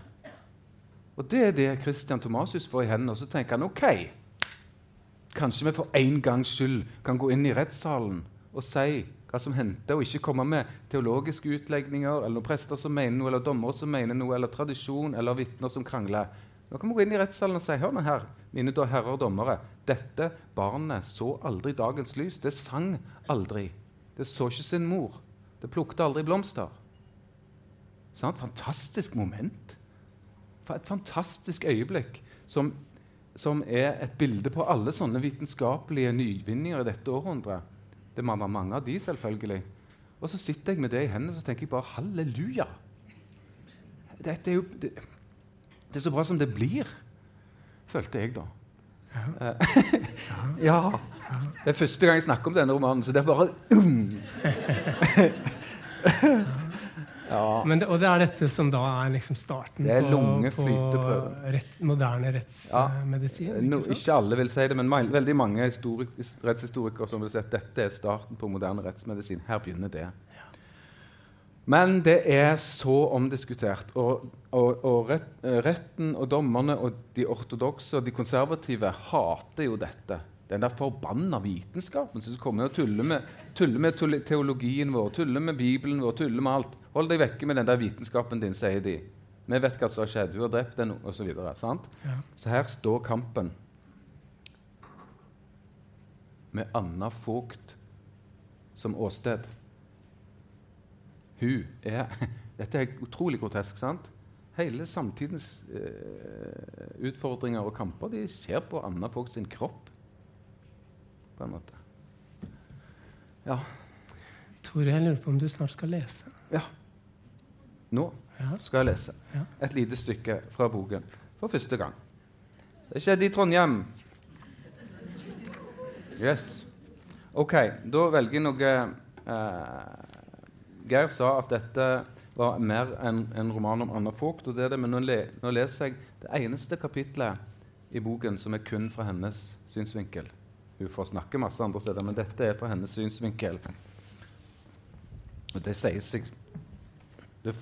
Og Det er det Christian Thomasius får i hendene. Og så tenker han OK, kanskje vi for en gangs skyld kan gå inn i rettssalen og si hva som hendte, og ikke komme med teologiske utlegninger eller prester som mener noe, eller dommere som mener noe, eller tradisjon eller vitner som krangler. Nå kan vi gå inn i rettssalen og si hør nå her, mine herrer og dommere, dette barnet så aldri dagens lys. Det sang aldri. Det så ikke sin mor. Det plukte aldri blomster. Sånn, et fantastisk moment. Et fantastisk øyeblikk som, som er et bilde på alle sånne vitenskapelige nyvinninger i dette århundret. Det må være mange av de, selvfølgelig. Og så sitter jeg med det i hendene så tenker jeg bare halleluja. Dette er jo det, det, er så bra som det blir, følte jeg da. Ja. ja. Det er første gang jeg snakker om denne romanen, så det er bare Ja. Det, og det er dette som da er liksom starten det er lunge, på, på rett, moderne rettsmedisin? Ja. No, ikke alle vil si det, men veldig mange rettshistorikere som vil si at dette er starten på moderne rettsmedisin. Her begynner det. Men det er så omdiskutert. Og, og, og rett, retten og dommerne og de ortodokse og de konservative hater jo dette den der forbanna vitenskapen som kommer og tuller med, tuller med teologien vår, tuller med Bibelen vår, tuller med alt. Hold deg vekke med den der vitenskapen din, sier de. Vi vet hva som har skjedd. Hun har drept den, osv. Så, ja. så her står kampen. Med Anna Vogt som åsted. Hun er Dette er utrolig grotesk, sant? Hele samtidens eh, utfordringer og kamper de skjer på Anna Vogt sin kropp på en måte. Ja. Tore, jeg lurer på om du snart skal lese? Ja. Nå ja. skal jeg lese ja. et lite stykke fra boken for første gang. Det skjedde i Trondheim. Yes. OK, da velger jeg noe eh, Geir sa at dette var mer enn en roman om Anna Vogt. og det er det, Men nå, le, nå leser jeg det eneste kapitlet i boken som er kun fra hennes synsvinkel. Hun får snakke masse andre steder, men dette er fra hennes synsvinkel. Og det sier seg det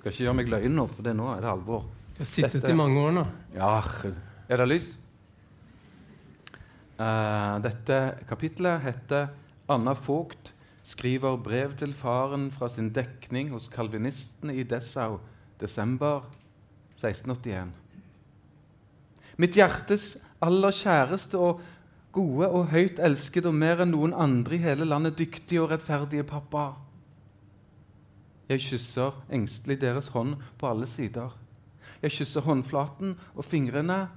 skal ikke gjøre meg løgn nå, for det nå er det alvor. Du har sittet Dette- i mange år nå. Ja, er det lys? Uh, dette kapitlet heter 'Anna Vogt skriver brev til faren fra sin dekning hos kalvinistene i Dessau, desember 1681'. Mitt hjertes aller kjæreste og gode og høyt elskede og mer enn noen andre i hele landet dyktige og rettferdige pappa. Jeg kysser engstelig deres hånd på alle sider. Jeg kysser håndflaten og fingrene,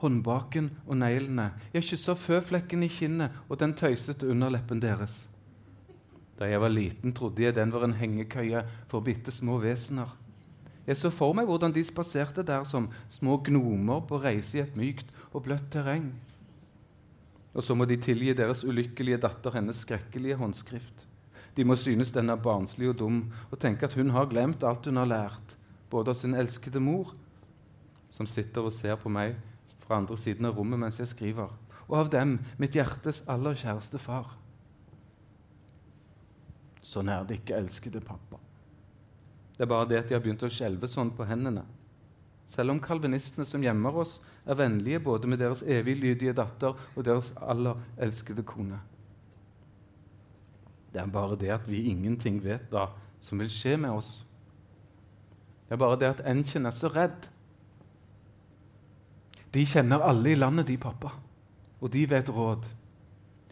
håndbaken og neglene. Jeg kysser føflekken i kinnet og den tøysete underleppen deres. Da jeg var liten, trodde jeg den var en hengekøye for bitte små vesener. Jeg så for meg hvordan de spaserte der som små gnomer på reise i et mykt og bløtt terreng. Og så må de tilgi deres ulykkelige datter hennes skrekkelige håndskrift. De må synes den er barnslig og dum, og tenke at hun har glemt alt hun har lært, både av sin elskede mor, som sitter og ser på meg fra andre siden av rommet mens jeg skriver, og av dem, mitt hjertes aller kjæreste far. Sånn er det ikke, elskede pappa. Det er bare det at de har begynt å skjelve sånn på hendene. Selv om kalvinistene som gjemmer oss, er vennlige både med deres evig lydige datter og deres aller elskede kone. Det er bare det at vi ingenting vet hva som vil skje med oss. Det er bare det at Enchen er så redd. De kjenner alle i landet, de, pappa, og de vet råd.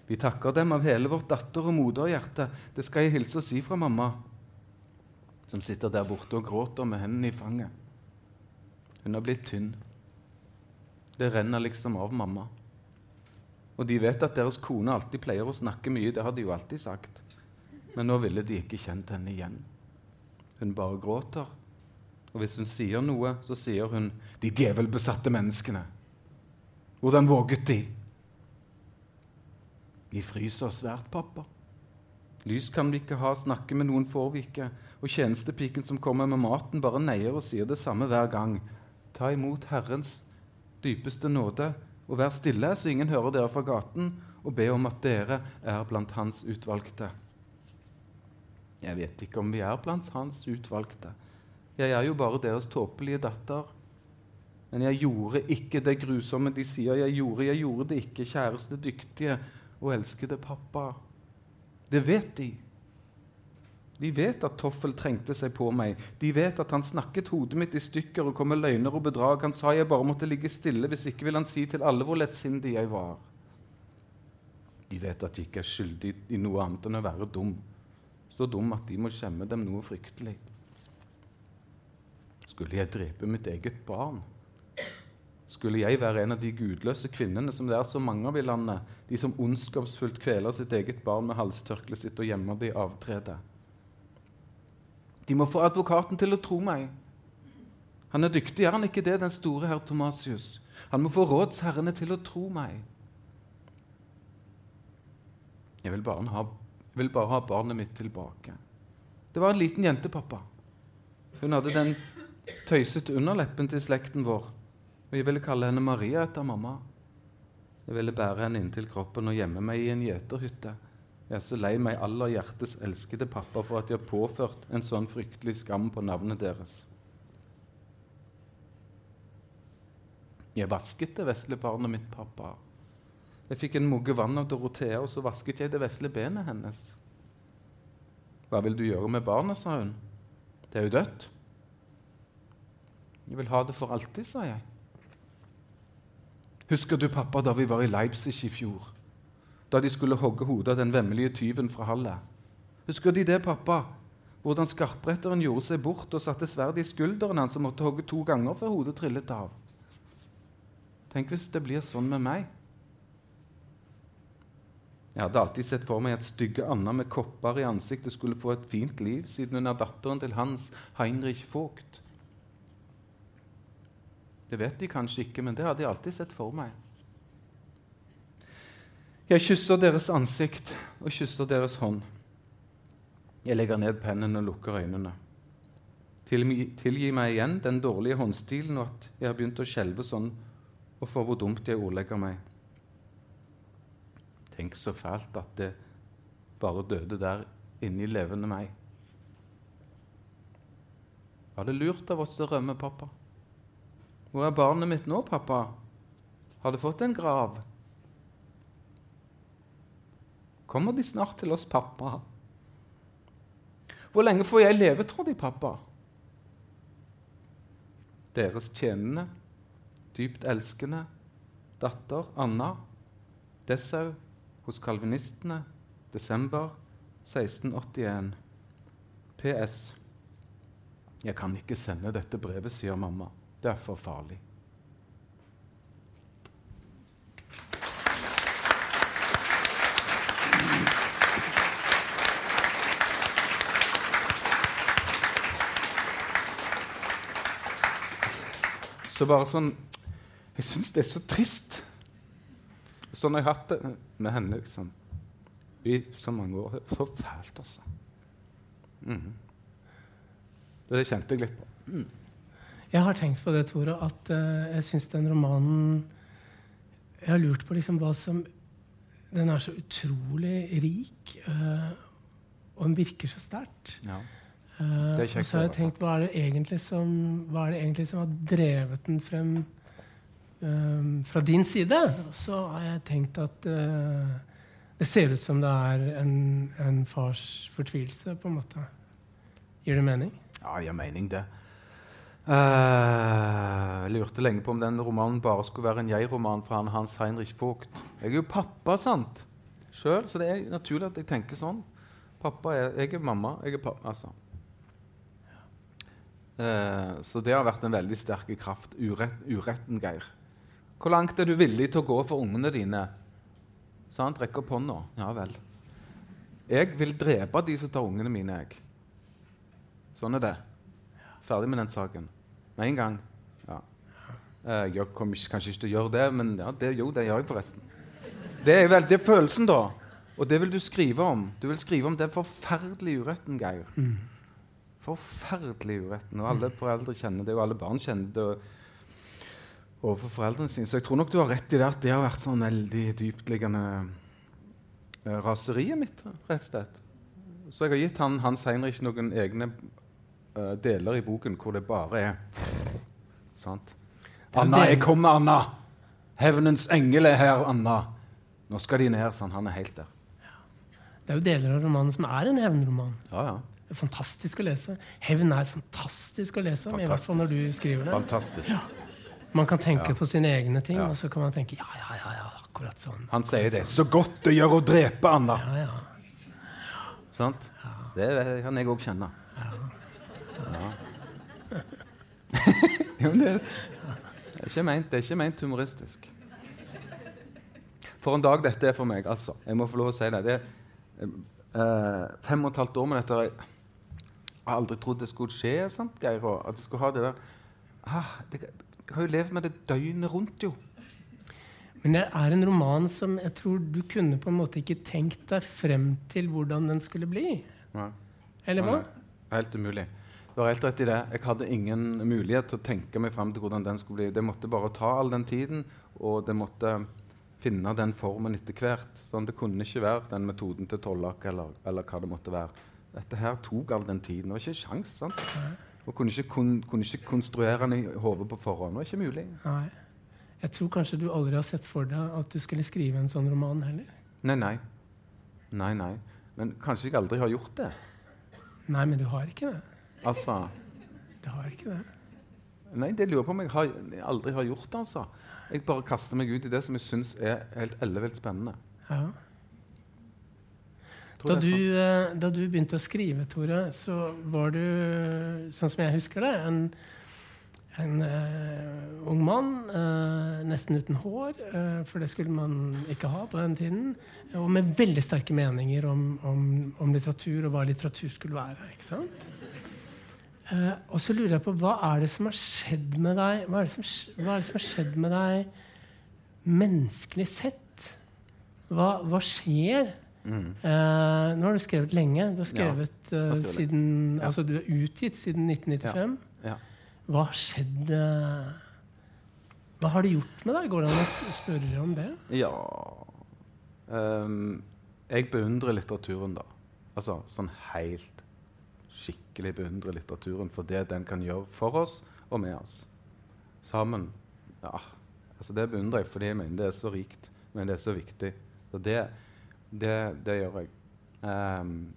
Vi takker dem av hele vårt datter- og moderhjerte. Det skal jeg hilse og si fra mamma, som sitter der borte og gråter med hendene i fanget. Hun har blitt tynn. Det renner liksom av mamma. Og de vet at deres kone alltid pleier å snakke mye, det har de jo alltid sagt. Men nå ville de ikke kjent henne igjen. Hun bare gråter. Og hvis hun sier noe, så sier hun 'De djevelbesatte menneskene'. Hvordan våget de? De fryser svært, pappa. Lys kan vi ikke ha, snakke med noen får vi ikke. Og tjenestepiken som kommer med maten, bare neier og sier det samme hver gang. Ta imot Herrens dypeste nåde, og vær stille så ingen hører dere fra gaten, og be om at dere er blant Hans utvalgte. Jeg vet ikke om vi er blant Hans utvalgte. Jeg er jo bare deres tåpelige datter. Men jeg gjorde ikke det grusomme de sier jeg gjorde. Jeg gjorde det ikke, kjæreste, dyktige og elskede pappa. Det vet de. De vet at Toffel trengte seg på meg. De vet at han snakket hodet mitt i stykker og kom med løgner og bedrag. Han sa jeg bare måtte ligge stille, hvis ikke ville han si til alle hvor lettsindig jeg var. De vet at jeg ikke er skyldig i noe annet enn å være dum. Så dum at de må skjemme dem noe fryktelig. Skulle jeg drepe mitt eget barn? Skulle jeg være en av de gudløse kvinnene som det er så mange av i landet, de som ondskapsfullt kveler sitt eget barn med halstørkleet sitt og gjemmer det i avtredet? De må få advokaten til å tro meg. Han er dyktig, er han ikke det, den store herr Tomasius? Han må få rådsherrene til å tro meg. Jeg vil bare ha, vil bare ha barnet mitt tilbake. Det var en liten jente, pappa. Hun hadde den tøysete underleppen til slekten vår. Og jeg ville kalle henne Maria etter mamma. Jeg ville bære henne inntil kroppen og gjemme meg i en gjeterhytte. Jeg er så lei meg aller hjertes elskede pappa for at jeg har påført en sånn fryktelig skam på navnet deres. Jeg vasket det vesle barnet mitt, pappa. Jeg fikk en mugge vann av Dorothea, og så vasket jeg det vesle benet hennes. Hva vil du gjøre med barnet, sa hun. Det er jo dødt. Jeg vil ha det for alltid, sa jeg. Husker du, pappa, da vi var i Leipzig i fjor? Da de skulle hogge hodet av den vemmelige tyven fra Halle? Husker de det, pappa? Hvordan skarpretteren gjorde seg bort og satte sverdet i skulderen hans og måtte hogge to ganger før hodet trillet av? Tenk hvis det blir sånn med meg. Jeg hadde alltid sett for meg at stygge Anna med kopper i ansiktet skulle få et fint liv, siden hun er datteren til Hans Heinrich Vogt. Det vet de kanskje ikke, men det hadde de alltid sett for meg. Jeg kysser deres ansikt og kysser deres hånd. Jeg legger ned pennen og lukker øynene. Tilgi meg igjen den dårlige håndstilen og at jeg har begynt å skjelve sånn, og for hvor dumt jeg ordlegger meg. Tenk så fælt at det bare døde der inni levende meg. Var det lurt av oss å rømme, pappa? Hvor er barnet mitt nå, pappa? Har det fått en grav? Kommer de snart til oss, pappa? Hvor lenge får jeg leve, tror de, pappa? Deres tjenende, dypt elskende datter Anna, Dessau, hos kalvinistene, desember 1681. PS. Jeg kan ikke sende dette brevet, sier mamma. Det er for farlig. Så bare sånn Jeg syns det er så trist. Sånn har jeg hatt det med henne liksom, i så mange år. Så fælt, altså. Mm. Det kjente jeg litt på. Mm. Jeg har tenkt på det, Tore, at uh, jeg syns den romanen Jeg har lurt på liksom hva som Den er så utrolig rik, uh, og den virker så sterkt. Ja. Uh, Det er og så har jeg tenkt hva er det egentlig som, hva er det egentlig som har drevet den frem um, fra din side? Og så har jeg tenkt at uh, det ser ut som det er en, en fars fortvilelse, på en måte. Gir det mening? Ja, gir mening, det. Jeg lurte lenge på om den romanen bare skulle være en jeg-roman fra han Hans Heinrich Vogt. Jeg er jo pappa, sant? Sjøl, så det er naturlig at jeg tenker sånn. Pappa er, Jeg er mamma, jeg er pappa. Altså. Uh, så det har vært en veldig sterk kraft. Urett, uretten, Geir. Hvor langt er du villig til å gå for ungene dine? Sant? Rekk opp hånda. Ja vel. Jeg vil drepe de som tar ungene mine, jeg. Sånn er det. Ferdig med den saken. Med en gang. Ja. Eh, Jeg kommer kanskje ikke til å gjøre det, men ja, det, jo, det gjør jeg forresten. Det er vel, det er følelsen, da. Og det vil du skrive om. Du vil skrive om den forferdelige uretten, Geir. Forferdelig uretten. Og alle foreldre kjenner det, og alle barn kjenner det overfor foreldrene sine. Så jeg tror nok du har rett i det at det har vært sånn veldig dyptliggende eh, raseriet mitt, rett og slett. Så jeg har gitt han, Hans Heinrich noen egne eh, deler i boken hvor det bare er Sant? Anna, jeg kommer, Anna! Hevnens engel er her, Anna! Nå skal de ned, sånn. Han er helt der. Det er jo deler av romanen som er en hevnroman. Ja, ja. Det er fantastisk å lese. Hevn er fantastisk å lese om, i hvert fall når du skriver det. Fantastisk. Man kan tenke på sine egne ting, Ja. og så kan man tenke ja, ja, ja, ja akkurat sånn. Han sier det. Så godt det gjør å drepe, Anna! Ja, ja. Sant? Det kan jeg òg kjenne. Ja. Men det, det, er ment, det er ikke ment humoristisk. For en dag dette er for meg, altså. Jeg må få lov å si det. det eh, fem og et halvt år med dette. Jeg har aldri trodd det skulle skje, sant, Geir? At jeg skulle ha det der ah, det, Jeg har jo levd med det døgnet rundt, jo. Men det er en roman som jeg tror du kunne på en måte ikke tenkt deg frem til hvordan den skulle bli. Nei. Eller hva? Nei, Helt umulig. Du har helt rett i det. Jeg hadde ingen mulighet til å tenke meg fram til hvordan den skulle bli. Det måtte bare ta all den tiden, og det måtte finne den formen etter hvert. Sånn, det kunne ikke være den metoden til Tollak eller, eller hva det måtte være. Dette her tok all den tiden. Det var ikke sjans, sant? Og kunne ikke, kun, kunne ikke konstruere den i hodet på forhånd. Det var ikke mulig. Nei. Jeg tror kanskje du aldri har sett for deg at du skulle skrive en sånn roman heller. Nei, nei. Nei, nei. Men kanskje jeg aldri har gjort det. Nei, men du har ikke det. Altså Det har ikke det. Nei, det lurer jeg på om jeg, har, jeg aldri har gjort altså. Jeg bare kaster meg ut i det som jeg syns er helt ellevilt spennende. Ja. Da du, sånn. eh, da du begynte å skrive, Tore, så var du, sånn som jeg husker det, en, en uh, ung mann, uh, nesten uten hår, uh, for det skulle man ikke ha på den tiden, og med veldig sterke meninger om, om, om litteratur og hva litteratur skulle være. ikke sant? Eh, og så lurer jeg på, hva er det som har skjedd med deg hva er det som, er det som har skjedd med deg menneskelig sett? Hva, hva skjer? Mm. Eh, nå har du skrevet lenge. Du har skrevet, ja, har skrevet siden, Ja. altså du er utgitt siden 1995. Ja. Hva har skjedd eh, Hva har det gjort med deg? Går det an å spørre om det? ja um, Jeg beundrer litteraturen, da. Altså sånn helt skikkelig beundrer litteraturen for det den kan gjøre for oss og med oss. sammen. Ja, altså Det beundrer jeg fordi jeg mener det er så rikt, men det er så viktig. Så det, det, det gjør jeg. Um,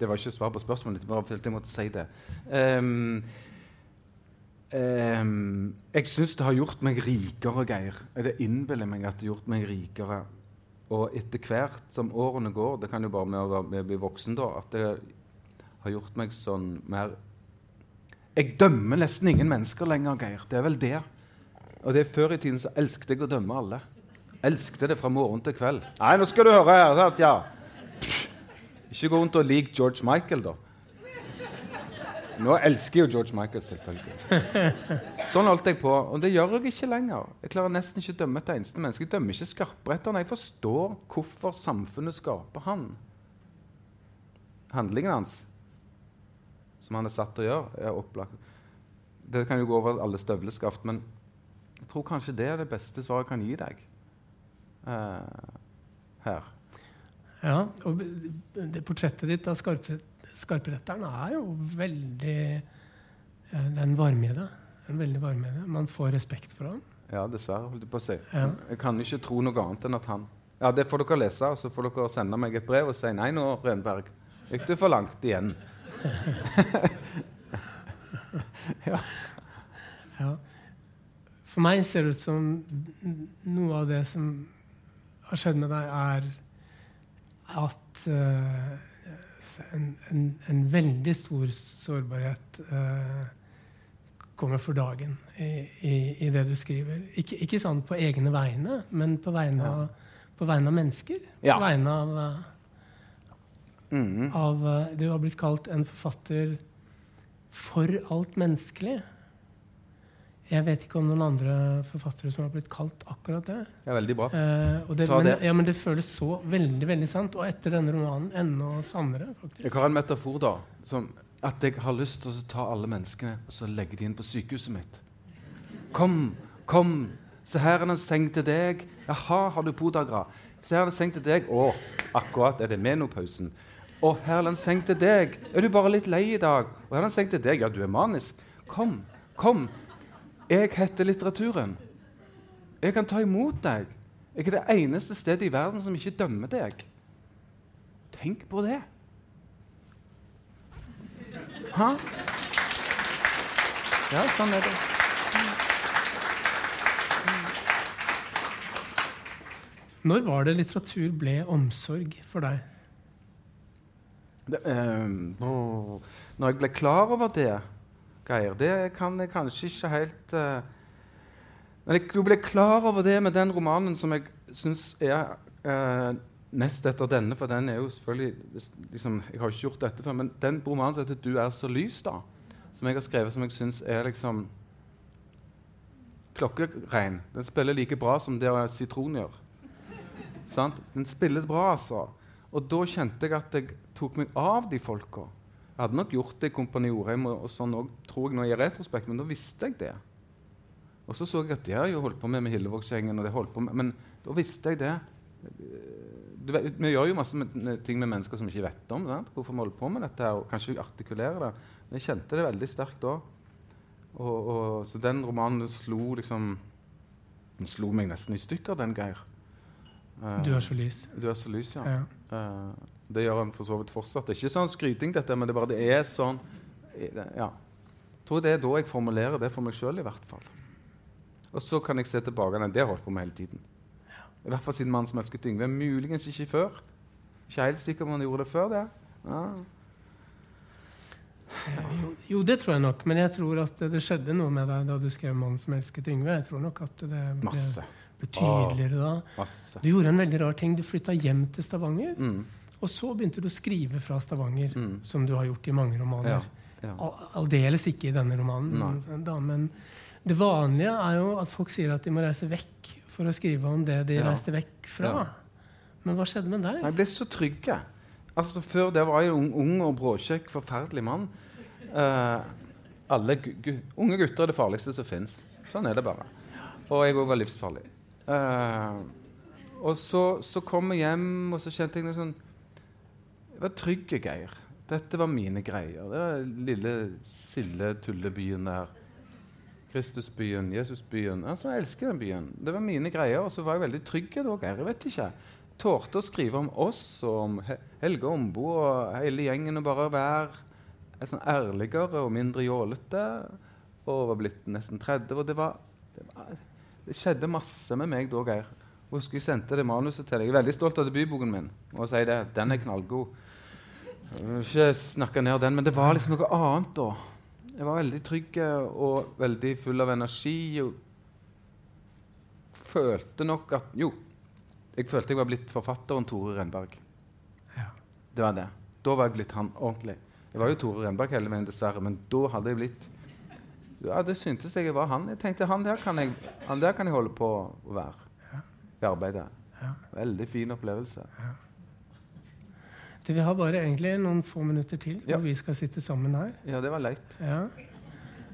det var ikke svar på spørsmålet bare jeg måtte si det. Um, um, jeg syns det har gjort meg rikere, Geir. Det innbiller meg at det har gjort meg rikere. Og etter hvert som årene går Det kan jo bare med å bli voksen, da. At det har gjort meg sånn mer Jeg dømmer nesten ingen mennesker lenger, Geir. Det er vel det. Og det er Før i tiden så elsket jeg å dømme alle. Elsket det fra morgen til kveld. Nei, nå skal du høre her. Ja. Ikke gå rundt og lik George Michael, da. Nå elsker jeg jo George Michael, selvfølgelig. Sånn holdt jeg på. Og det gjør jeg ikke lenger. Jeg klarer nesten ikke å dømme et eneste menneske. Jeg dømmer ikke skarpretterne. Jeg forstår hvorfor samfunnet skaper han. Handlingen hans, som han er satt til å gjøre, er opplagt. Det kan jo gå over alle støvleskaft, men jeg tror kanskje det er det beste svaret jeg kan gi deg uh, her. Ja, og det portrettet ditt av skarpretteren er jo veldig Det er en varme i det. En veldig varme i det. Man får respekt for ham. Ja, dessverre, holdt jeg på å si. Ja. Jeg kan ikke tro noe annet enn at han Ja, det får dere lese, og så får dere sende meg et brev og si nei nå, Renberg. Gikk du for langt igjen? ja. ja. For meg ser det ut som noe av det som har skjedd med deg, er at uh, en, en, en, veldig stor sårbarhet uh, kommer for dagen i, i, i, det du skriver. Ikke, ikke sånn på egne vegne, men på vegne, av, på vegne av, mennesker. Ja. På vegne av, uh, mm. av Du har blitt kalt en forfatter for alt menneskelig. Jeg vet ikke om noen andre forfattere som har blitt kalt akkurat det. Det er veldig bra. Eh, det, men, det. Ja, men det føles så veldig veldig sant. Og etter denne romanen enda sannere. faktisk. Jeg har en metafor, da. Som at jeg har lyst til å ta alle menneskene og så legge de inn på sykehuset mitt. Kom, kom. Se her er en seng til deg. Jaha, har du podagra? Se her er en seng til deg. Å, akkurat er det menopausen. Å, her er en seng til deg. Er du bare litt lei i dag? Og her er en seng til deg. Ja, du er manisk. Kom, kom. Jeg heter litteraturen. Jeg kan ta imot deg. Jeg er det eneste stedet i verden som ikke dømmer deg. Tenk på det. Hæ? Ja, sånn er det. Når var det litteratur ble omsorg for deg? Det, eh, når jeg ble klar over det Geir. Det kan jeg kanskje ikke helt uh, Men jeg ble klar over det med den romanen som jeg syns er uh, nest etter denne, for den er jo selvfølgelig liksom, Jeg har ikke gjort dette før, men den romanen som heter 'Du er så lys', da, som jeg har skrevet, som jeg syns er liksom klokkerein. Den spiller like bra som det sitron gjør. Den spiller bra, altså. Og da kjente jeg at jeg tok meg av de folka. Jeg hadde nok gjort det i Kompani Orheim og, og sånn òg, tror jeg, nå i retrospekt, men da visste jeg det. Og så så jeg at de har jo holdt på med med Hillevågsgjengen, og det holdt på med, men da visste jeg det. Vet, vi gjør jo masse med, ting med mennesker som vi ikke vet om. Sant? Hvorfor vi holder på med dette, og kanskje artikulere det. Men jeg kjente det veldig sterkt da. Og, og, så den romanen slo liksom Den slo meg nesten i stykker, den, Geir. Uh, du er så lys. Du er så lys, ja. ja. Uh, det gjør han for så vidt fortsatt. Det er ikke sånn skryting, dette, men det, bare, det er sånn ja. Jeg tror det er da jeg formulerer det for meg sjøl, i hvert fall. Og så kan jeg se tilbake Nei, det jeg holdt på med hele tiden. I hvert fall siden 'Mannen som elsket Yngve'. Muligens ikke før. Ikke helt sikker om han gjorde det før det. Ja. Jo, jo, det tror jeg nok. Men jeg tror at det skjedde noe med deg da du skrev 'Mannen som elsket Yngve'. Jeg tror nok at det ble, ble tydeligere da. Masse. Du gjorde en veldig rar ting. Du flytta hjem til Stavanger. Mm. Og så begynte du å skrive fra Stavanger, mm. som du har gjort i mange romaner. Ja, ja. Aldeles ikke i denne romanen. Da, men det vanlige er jo at folk sier at de må reise vekk for å skrive om det de ja. reiste vekk fra. Men hva skjedde med deg? Jeg ble så trygg. Altså, før det var jeg ung, ung og bråkjekk, forferdelig mann. Uh, alle gu unge gutter er det farligste som fins. Sånn er det bare. Og jeg òg var livsfarlig. Uh, og så, så, kom jeg hjem, og så kjente jeg noe sånn jeg var trygg, Geir. Dette var mine greier. Det var lille Sille tullebyen der. Kristusbyen, Jesusbyen. Altså, jeg elsker den byen. Det var mine greier. Og så var jeg veldig trygg da, Geir. Jeg vet ikke. Tålte å skrive om oss og om Helge Ombo og hele gjengen og bare være sånn ærligere og mindre jålete. Og var blitt nesten 30. Og det var, det var Det skjedde masse med meg da, Geir. Husker jeg sendte det manuset til deg. Jeg er veldig stolt av debutboken min. Og sier det, Den er knallgod. Jeg vil ikke snakke ned den, men det var liksom noe annet da. Jeg var veldig trygg og veldig full av energi. og følte nok at Jo, jeg følte jeg var blitt forfatteren Tore Renberg. Ja. Det var det. Da var jeg blitt han ordentlig. Jeg var jo Tore Renberg hele veien, dessverre, men da hadde jeg blitt Ja, det syntes jeg jeg var han. Jeg tenkte han der kan jeg, han der kan jeg holde på å være Ja. i arbeidet. Ja. Veldig fin opplevelse. Du, vi har bare egentlig noen få minutter til Ja. vi skal sitte sammen her. Ja, det var leit. Ja.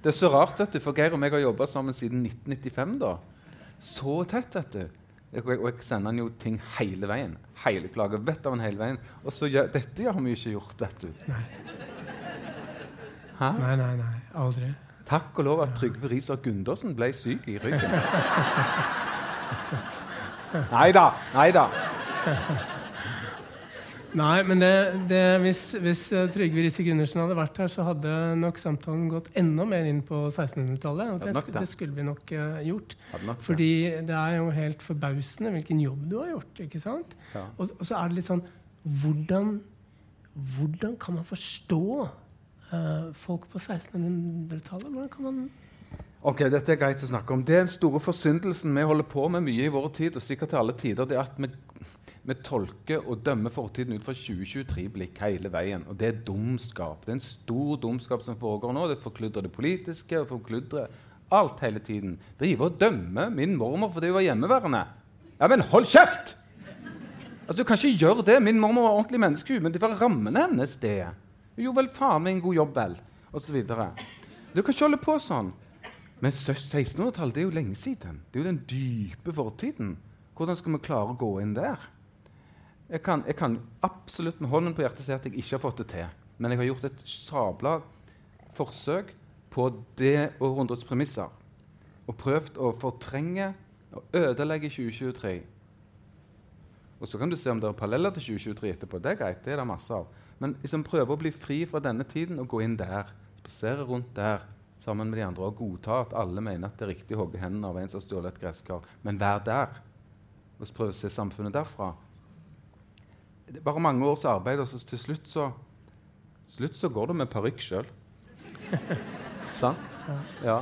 Det er så rart, vet du, for Geir og meg har jobba sammen siden 1995. da. Så tett, vet du. Og jeg sender han jo ting hele veien. Hele plager Vet av han hele veien. Og så gjør, dette har vi jo ikke gjort, vet du. Nei. Hæ? nei, nei, nei. Aldri. Takk og lov at Trygve Riiser Gundersen ble syk i ryggen. Nei da, nei da. Nei, men det, det, hvis, hvis eh, Trygve Riise Gundersen hadde vært her, så hadde nok samtalen gått enda mer inn på 1600-tallet. Og det, nok det. det skulle vi nok uh, gjort. Nok. Fordi det er jo helt forbausende hvilken jobb du har gjort. ikke sant? Ja. Og, og så er det litt sånn Hvordan, hvordan kan man forstå uh, folk på 1600-tallet? Hvordan kan man Ok, Dette er greit å snakke om. Det er Den store forsyndelsen vi holder på med mye i vår tid, og sikkert til alle tider, det er at vi, vi tolker og dømmer fortiden ut fra 2023-blikk hele veien. Og det er dumskap. Det er en stor dumskap som foregår nå. Det forkludrer det politiske og forkludrer alt hele tiden. Drive og dømme min mormor fordi hun var hjemmeværende. Ja, men hold kjeft! Altså, Du kan ikke gjøre det. Min mormor var ordentlig menneske, men det var rammene hennes, det. Gjorde vel faen meg en god jobb, vel? Og så videre. Du kan ikke holde på sånn. Men 1600-tallet det er jo lenge siden. Det er jo den dype fortiden. Hvordan skal vi klare å gå inn der? Jeg kan, jeg kan absolutt med hånden på hjertet si at jeg ikke har fått det til. Men jeg har gjort et sabla forsøk på det århundrets premisser. Og prøvd å fortrenge og ødelegge 2023. Og så kan du se om det er paralleller til 2023 etterpå. Det er greit, det er det masse av. Men liksom prøve å bli fri fra denne tiden og gå inn der. Spasere rundt der sammen med de andre og godta at alle mener at det er riktig å hogge hendene av en som har stjålet et gresskar. Men vær der. Og prøve å se samfunnet derfra. Det er bare mange års arbeid, og så til slutt så, slutt så går det med parykk sjøl. Sant? Ja.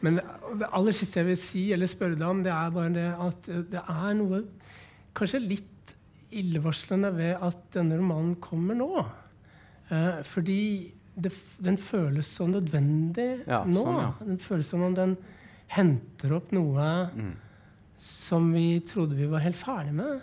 Men det, det aller siste jeg vil si eller spørre deg om, det er bare det at det er noe kanskje litt illevarslende ved at denne romanen kommer nå. Eh, fordi det, den føles så nødvendig Ja, nå. sånn, ja. Den føles som om den henter opp noe Mm. som vi trodde vi var helt ferdig med.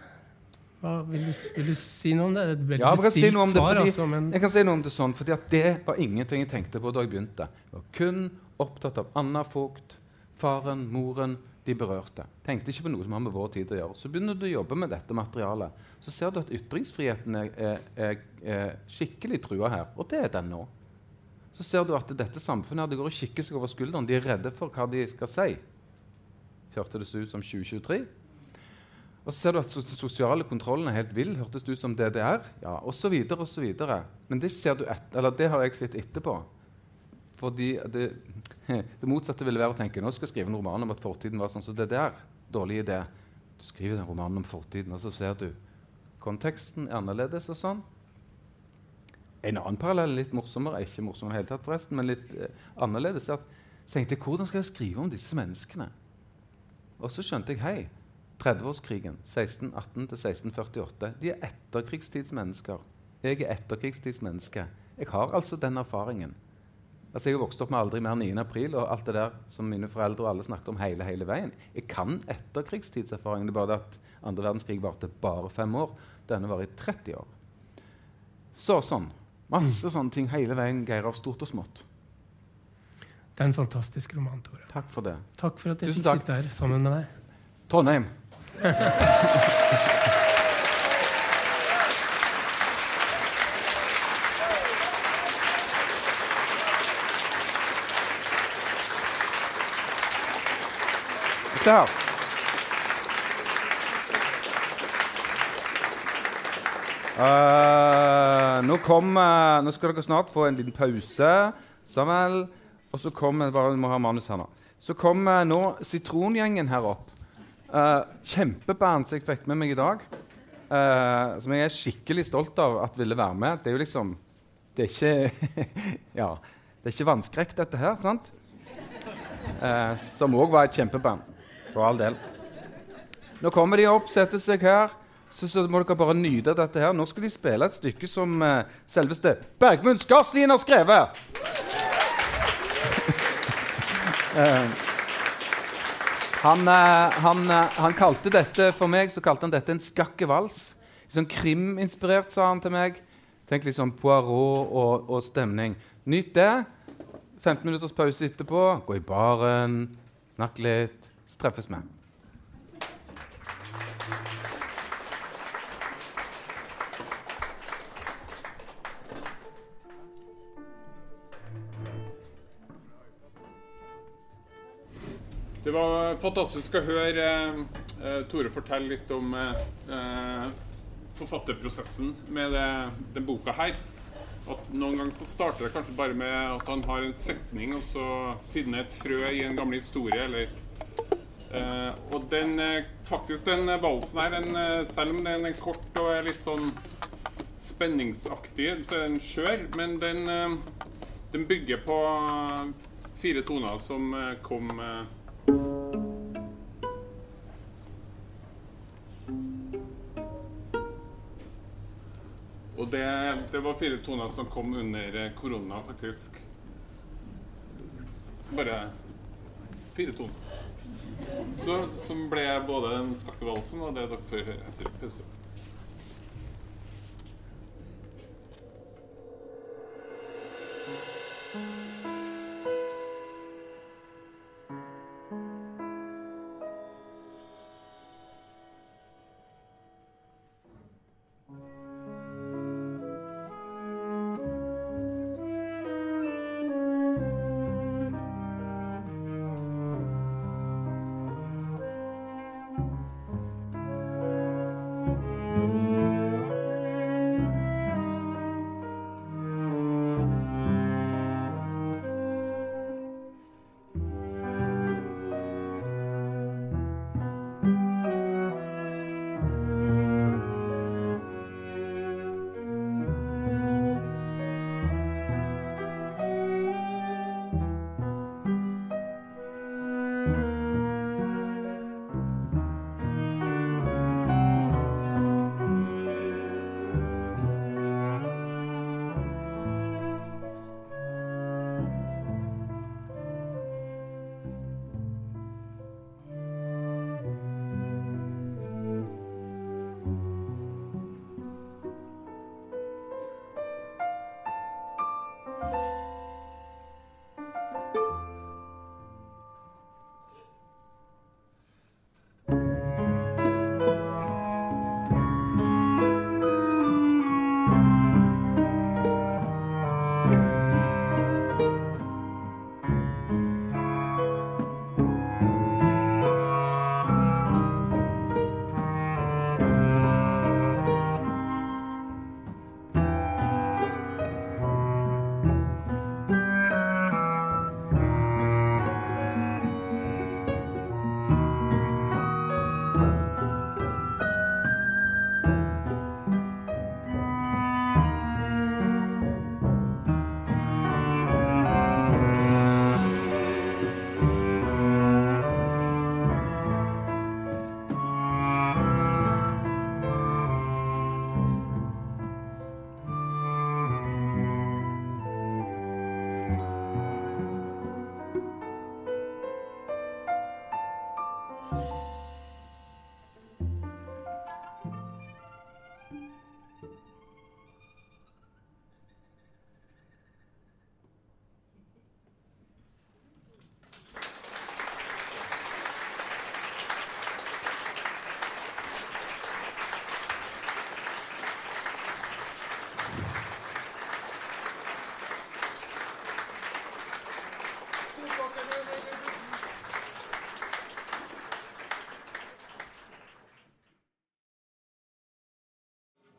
Hva, vil, du, vil du si noe om det? Det ble et Ja, jeg kan si noe om det, svar, fordi- altså, men Jeg kan si noe om det sånn, fordi at det var ingenting jeg tenkte på da jeg begynte. Jeg var kun opptatt av Anna Vogt, faren, moren, de berørte. Tenkte ikke på noe som har med vår tid å gjøre. Så begynner du å jobbe med dette materialet. Så ser du at ytringsfriheten er, er, er, skikkelig trua her, og det er den nå. Så ser du at dette samfunnet her, det går og kikker seg over skulderen. De er redde for hva de skal si. Hørte det så ut som 2023? Og så ser du at den sosiale kontrollen er helt vill. Hørtes det ut som DDR? Ja, så videre. Men det ser du et, eller det har jeg sett etterpå. Fordi det, det motsatte ville være å tenke nå skal jeg skrive en roman om at fortiden var sånn som DDR. Dårlig idé. Du skriver den romanen om fortiden, og så ser du konteksten er annerledes og sånn. En annen parallell, litt morsommere, ikke morsommere hele tatt forresten, men litt eh, annerledes, er at så tenkte jeg hvordan skal jeg skrive om disse menneskene? Og så skjønte jeg hei, 30-årskrigen, 1618 1648. de er etterkrigstidsmennesker. Jeg er etterkrigstidsmenneske. Jeg har altså den erfaringen. Altså Jeg har vokst opp med aldri mer 9. april og alt det der som mine foreldre og alle snakket om hele, hele veien. Jeg kan etterkrigstidserfaringen. Det er bare det at andre verdenskrig varte bare fem år. Denne var i 30 år. Så sånn. Masse sånne ting hele veien, Geir, av stort og smått. det er en fantastisk roman, Tore. Takk for det. Takk for at jeg fikk sitte her sammen med deg. Trondheim. Se her. Uh, nå, kommer, nå skal dere snart få en liten pause. Samuel. Og så kommer vi må ha manus her nå. Så kommer nå Sitrongjengen her opp. Uh, kjempeband som jeg fikk med meg i dag. Uh, som jeg er skikkelig stolt av at ville være med. Det er jo liksom Det er ikke Ja, det er ikke vannskrekk, dette her. sant? Uh, som òg var et kjempeband. For all del. Nå kommer de opp, setter seg her. Så, så må dere bare nyte dette her. Nå skal de spille et stykke som selveste Bergmund Skarslien har skrevet. Han, eh, han, eh, han, kalte dette for meg så kalte han dette en skakkevals. Sånn kriminspirert, sa han til meg. Tenk litt sånn Poirot og, og stemning. Nyt det. 15 minutters pause etterpå. Gå i baren, snakk litt. Så treffes vi. Det var fantastisk å høre eh, Tore fortelle litt om eh, forfatterprosessen med det, den boka her. At Noen ganger så starter det kanskje bare med at han har en setning, og så finner et frø i en gammel historie. eller Eh, og den, faktisk den valsen her, den, selv om den er kort og er litt sånn spenningsaktig, så er den skjør. Men den, den bygger på fire toner som kom var fire toner som kom under korona, faktisk. Bare fire toner. Så, som ble både den skakkevalsen og det dere får høre etter pause.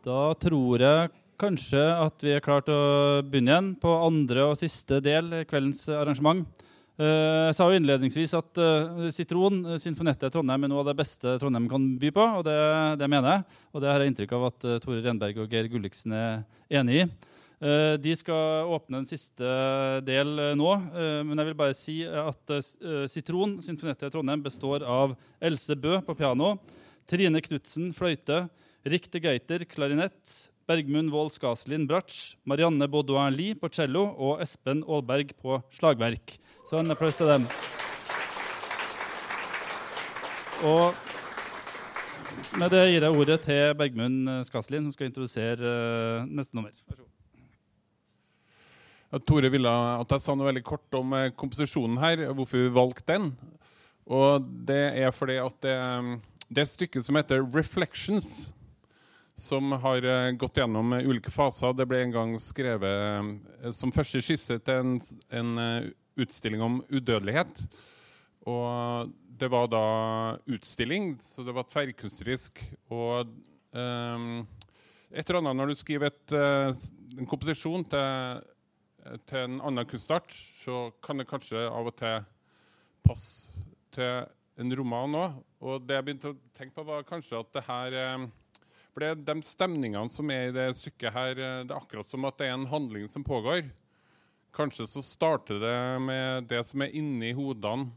Da tror jeg kanskje at vi er klart å begynne igjen på andre og siste del i kveldens arrangement. Eh, jeg sa jo innledningsvis at uh, Sitron uh, Sinfonette Trondheim er noe av det beste Trondheim kan by på. Og det, det mener jeg. Og det har jeg inntrykk av at Tore Renberg og Geir Gulliksen er enig i. de skal åpne den siste del nå. men jeg vil bare si at Sitron Sinfonette Trondheim består av Else Bø på piano, Trine Knutsen fløyte, Rik de Geiter klarinett, Bergmund Wold Skaslin Bratsch, Marianne Baudouin Lie på cello og Espen Aalberg på slagverk. Så en applaus til dem. Og med det gir jeg ordet til Bergmund Skaslin, som skal introdusere uh, neste nummer. Tore ville at jeg sa noe veldig kort om eh, komposisjonen her, hvorfor vi valgte den. Og det er fordi at det, det er et stykke som heter 'Reflections', som har eh, gått gjennom ulike faser. Det ble en gang skrevet som første skisse til en, en utstilling om udødelighet. Og det var da utstilling, så det var tverrkunstnerisk. Og um, et eller annet når du skriver et, en komposisjon til, til, en annen kunstart, så kan det kanskje av og til passe til en roman òg. Og det jeg begynte å tenke på, var kanskje at det her um, For det, de stemningene som er i det stykket her, eh, det er akkurat som at det er en handling som pågår. Kanskje så starter det med det som er inni hodene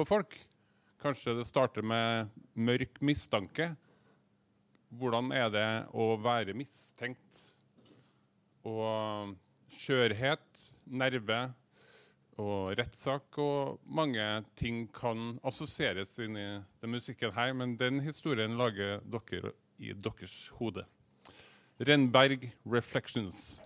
på folk. Kanskje det starter med mørk mistanke. Hvordan er det å være mistenkt? Og skjørhet, nerve og rettssak og mange ting kan assosieres inn i den musikken her, men den historien lager dere i deres hode. Renberg Reflections.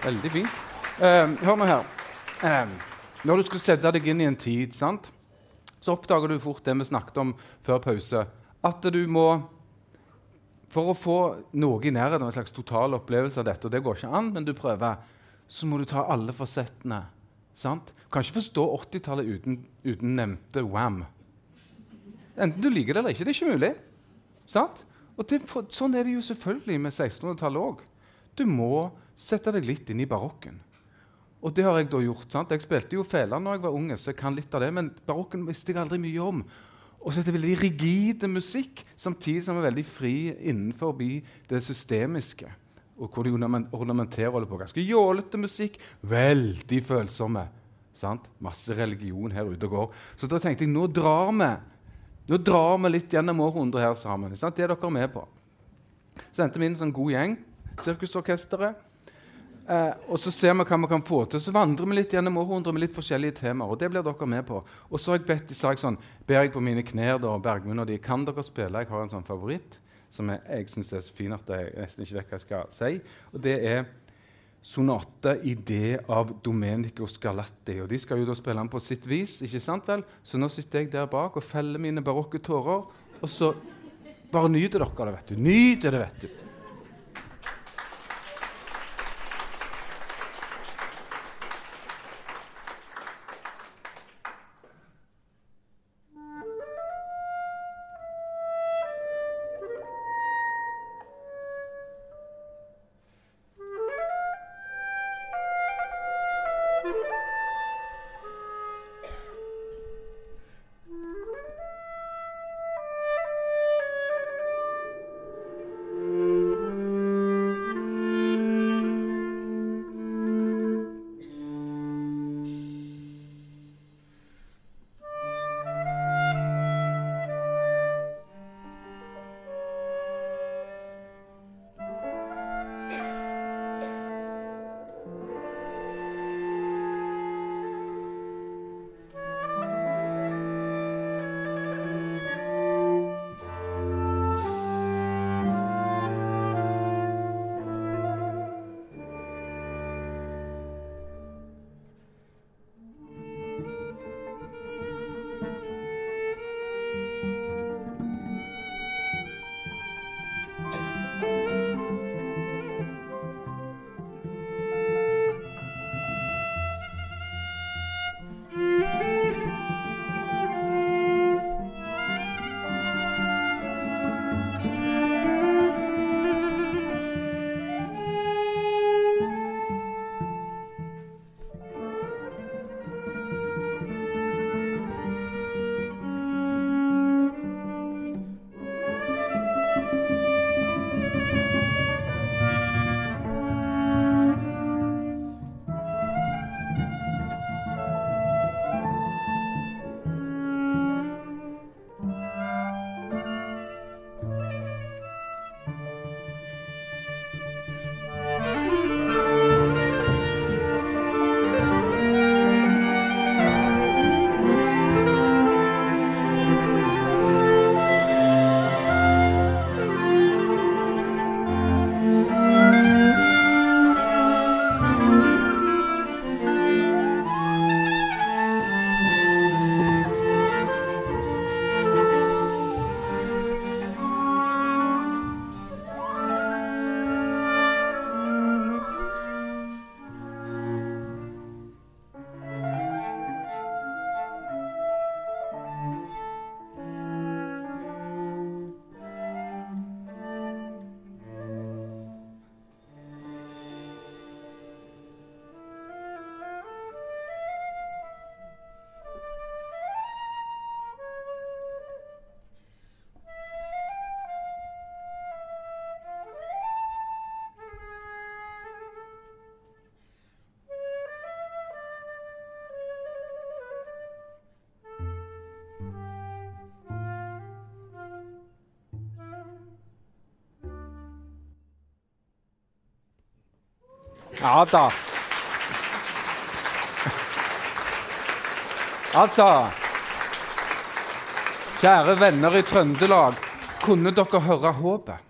Veldig fint. Eh, hør nå her. Eh, når du skal sette deg inn i en tid, sant? så oppdager du fort det vi snakket om før pause. At du må For å få noe i nærheten av en slags total opplevelse av dette, og det går ikke an, men du prøver, så må du ta alle fasettene. Sant? Kan ikke forstå 80-tallet uten, uten nevnte Wam. Enten du liker det eller ikke. Det er ikke mulig. Sant? Og det, for, Sånn er det jo selvfølgelig med 1600-tallet òg. Du må sette deg litt inn i barokken. Og det har jeg da gjort. sant? Jeg spilte jo fela når jeg var unge, så jeg kan litt av det, men barokken visste jeg aldri mye om. Og så er det veldig rigide musikk, samtidig som er veldig fri innenfor det systemiske. Og hvor de ornamenterer det på. Ganske jålete musikk, veldig følsomme. Sant? Masse religion her ute og går. Så da tenkte jeg nå drar vi nå drar vi litt gjennom århundret her sammen. Sant? Det er dere med på. Så endte vi inn en sånn god gjeng. Sirkusorkesteret. Eh, og så ser vi hva vi kan få til. Så vandrer vi litt gjennom århundrer med litt forskjellige temaer. og det blir dere med på. Og så har jeg bedt, sa jeg sånn, ber jeg på mine knær da, Bergmund og de, kan dere spille? Jeg har en sånn favoritt som jeg, jeg syns er så fin at jeg nesten ikke vet hva jeg skal si. Og det er sonate i det av Domenico Scarlatti. Og de skal jo da spille den på sitt vis, ikke sant vel? Så nå sitter jeg der bak og feller mine barokke tårer. Og så bare nyter dere det, vet du. Nyter det, vet du. Ja da. Altså Kjære venner i Trøndelag. Kunne dere høre håpet?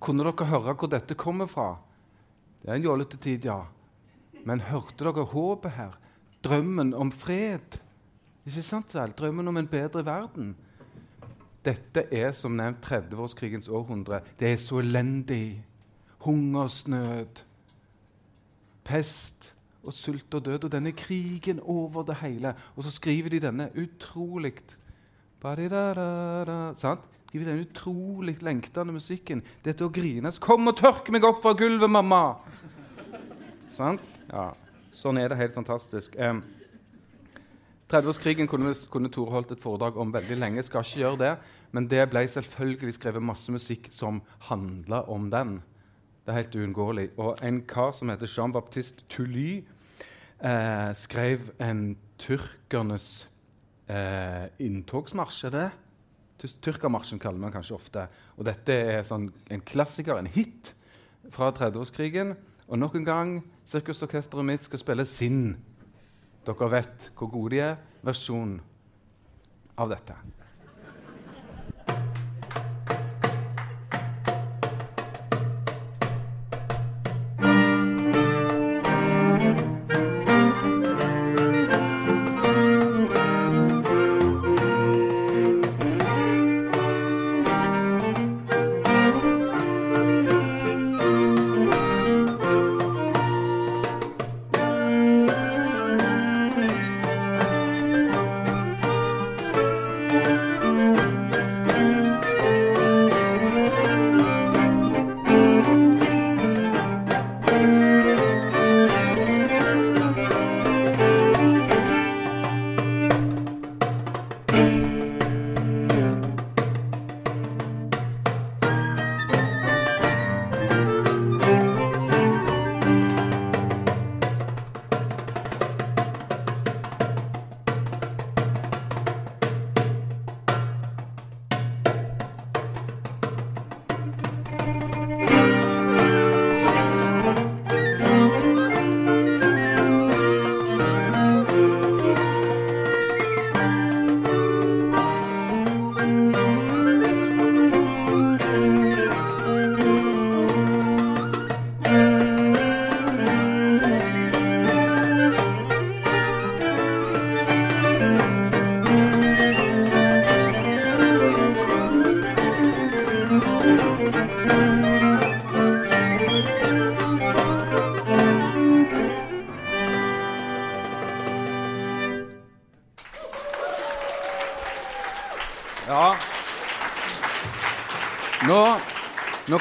Kunne dere høre hvor dette kommer fra? Det er en jålete tid, ja. Men hørte dere håpet her? Drømmen om fred? Ikke sant vel? Drømmen om en bedre verden. Dette er som nevnt 30-årskrigens århundre. Det er så elendig. Hungersnød, pest og sult og død. Og denne krigen over det hele. Og så skriver de denne utrolig Sant? Skriver denne utrolig lengtende musikken. til å grines. 'Kom og tørk meg opp fra gulvet, mamma!' Sant? Ja. Sånn er det helt fantastisk. Um, 30-årskrigen kunne, kunne Tore holdt et foredrag om veldig lenge. Skal ikke gjøre det, Men det ble selvfølgelig skrevet masse musikk som handla om den. Det er helt uunngåelig. Og en kar som heter Jean-Baptiste Tully, eh, skrev en tyrkernes eh, inntogsmarsj. Er det Tyrkermarsjen kaller man kanskje ofte. Og dette er sånn en klassiker, en hit fra 30-årskrigen. Og nok en gang sirkusorkesteret mitt skal spille sin dere vet hvor gode de er, versjon av dette.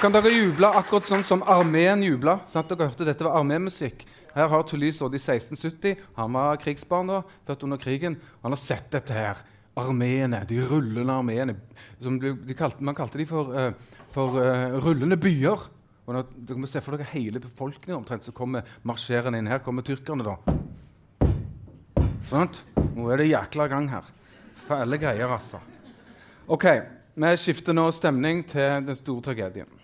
Kan dere juble akkurat sånn som armeen jubla. Sant? Dere hørte Dette var armémusikk. Her har Tully stått i 1670. Han var krigsbarn da, født under krigen. Han har sett dette her. Armeene, de rullende armeene. man kalte de for, uh, for uh, rullende byer. Og når, dere må se for dere hele befolkningen omtrent som kommer marsjerende inn. Her kommer tyrkerne, da. Sant? Nå er det jækla gang her. Fæle greier, altså. OK. Vi skifter nå stemning til den store tragedien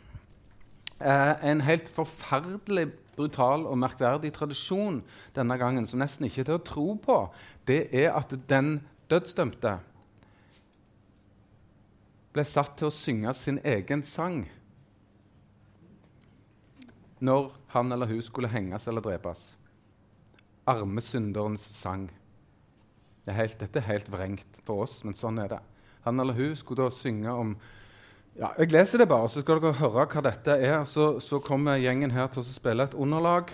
en helt forferdelig brutal og merkverdig tradisjon denne gangen, som nesten ikke er til å tro på, det er at den dødsdømte ble satt til å synge sin egen sang når han eller hun skulle henges eller drepes. Armesynderens sang. Det er helt, dette er helt vrengt for oss, men sånn er det. Han eller hun skulle da synge om ja, Jeg leser det bare, så skal dere høre hva dette er. Så, så kommer gjengen her til å spille et underlag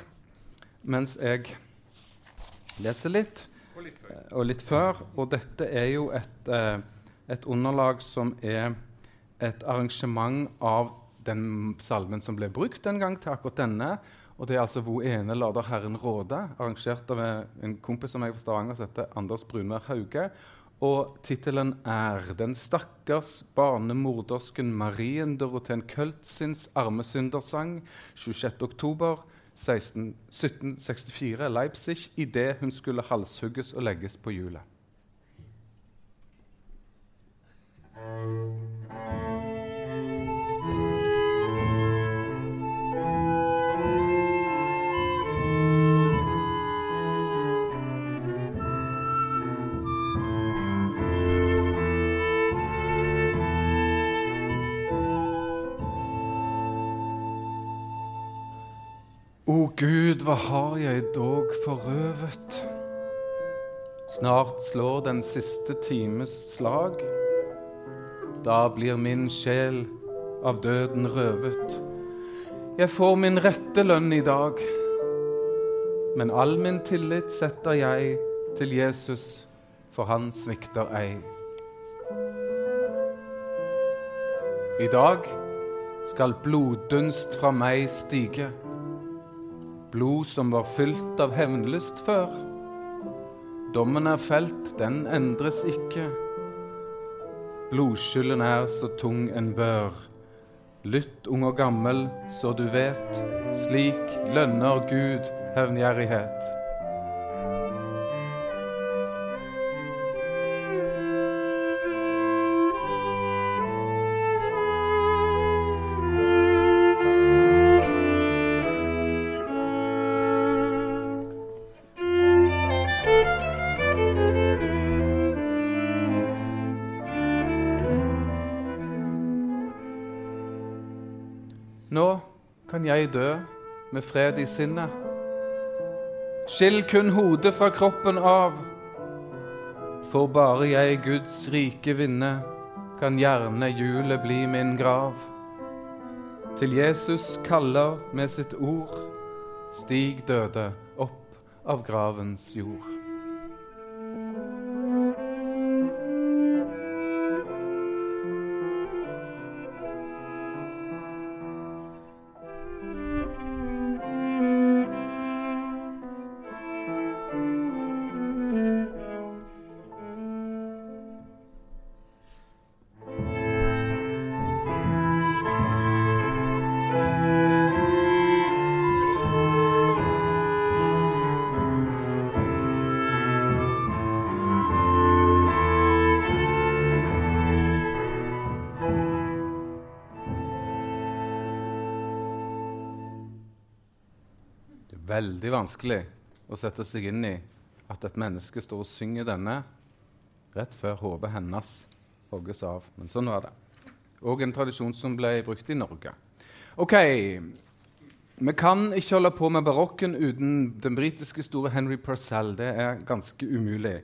mens jeg leser litt. Og litt før. Og, litt før. og dette er jo et, eh, et, underlag som er et arrangement av den salmen som ble brukt den gang til akkurat denne. Og det er altså 'Hvor ene lader Herren råde', arrangert av en kompis av meg fra Stavanger som heter Anders Brunvær Hauge. Og tittelen er 'Den stakkars barnemordersken Marien Dorotheen Költzins armesyndersang' 26.10.1764, Leipzig, idet hun skulle halshugges og legges på hjulet. O Gud, hva har jeg dog forrøvet? Snart slår den siste times slag. Da blir min sjel av døden røvet. Jeg får min rette lønn i dag, men all min tillit setter jeg til Jesus, for han svikter ei. I dag skal bloddunst fra meg stige blod som var fylt av hevnlyst før. Dommen er felt, den endres ikke. Blodskylden er så tung en bør. Lytt, ung og gammel, så du vet, slik lønner Gud hevngjerrighet. Jeg dø med fred i sinnet. Skill kun hodet fra kroppen av. For bare jeg Guds rike vinne, kan gjerne hjulet bli min grav. Til Jesus kaller med sitt ord, stig døde opp av gravens jord. Veldig vanskelig å sette seg inn i at et menneske står og synger denne rett før hodet hennes hogges av. Men sånn var det. Og en tradisjon som ble brukt i Norge. Ok, Vi kan ikke holde på med barokken uten den britiske store Henry Purcell. Det er ganske umulig.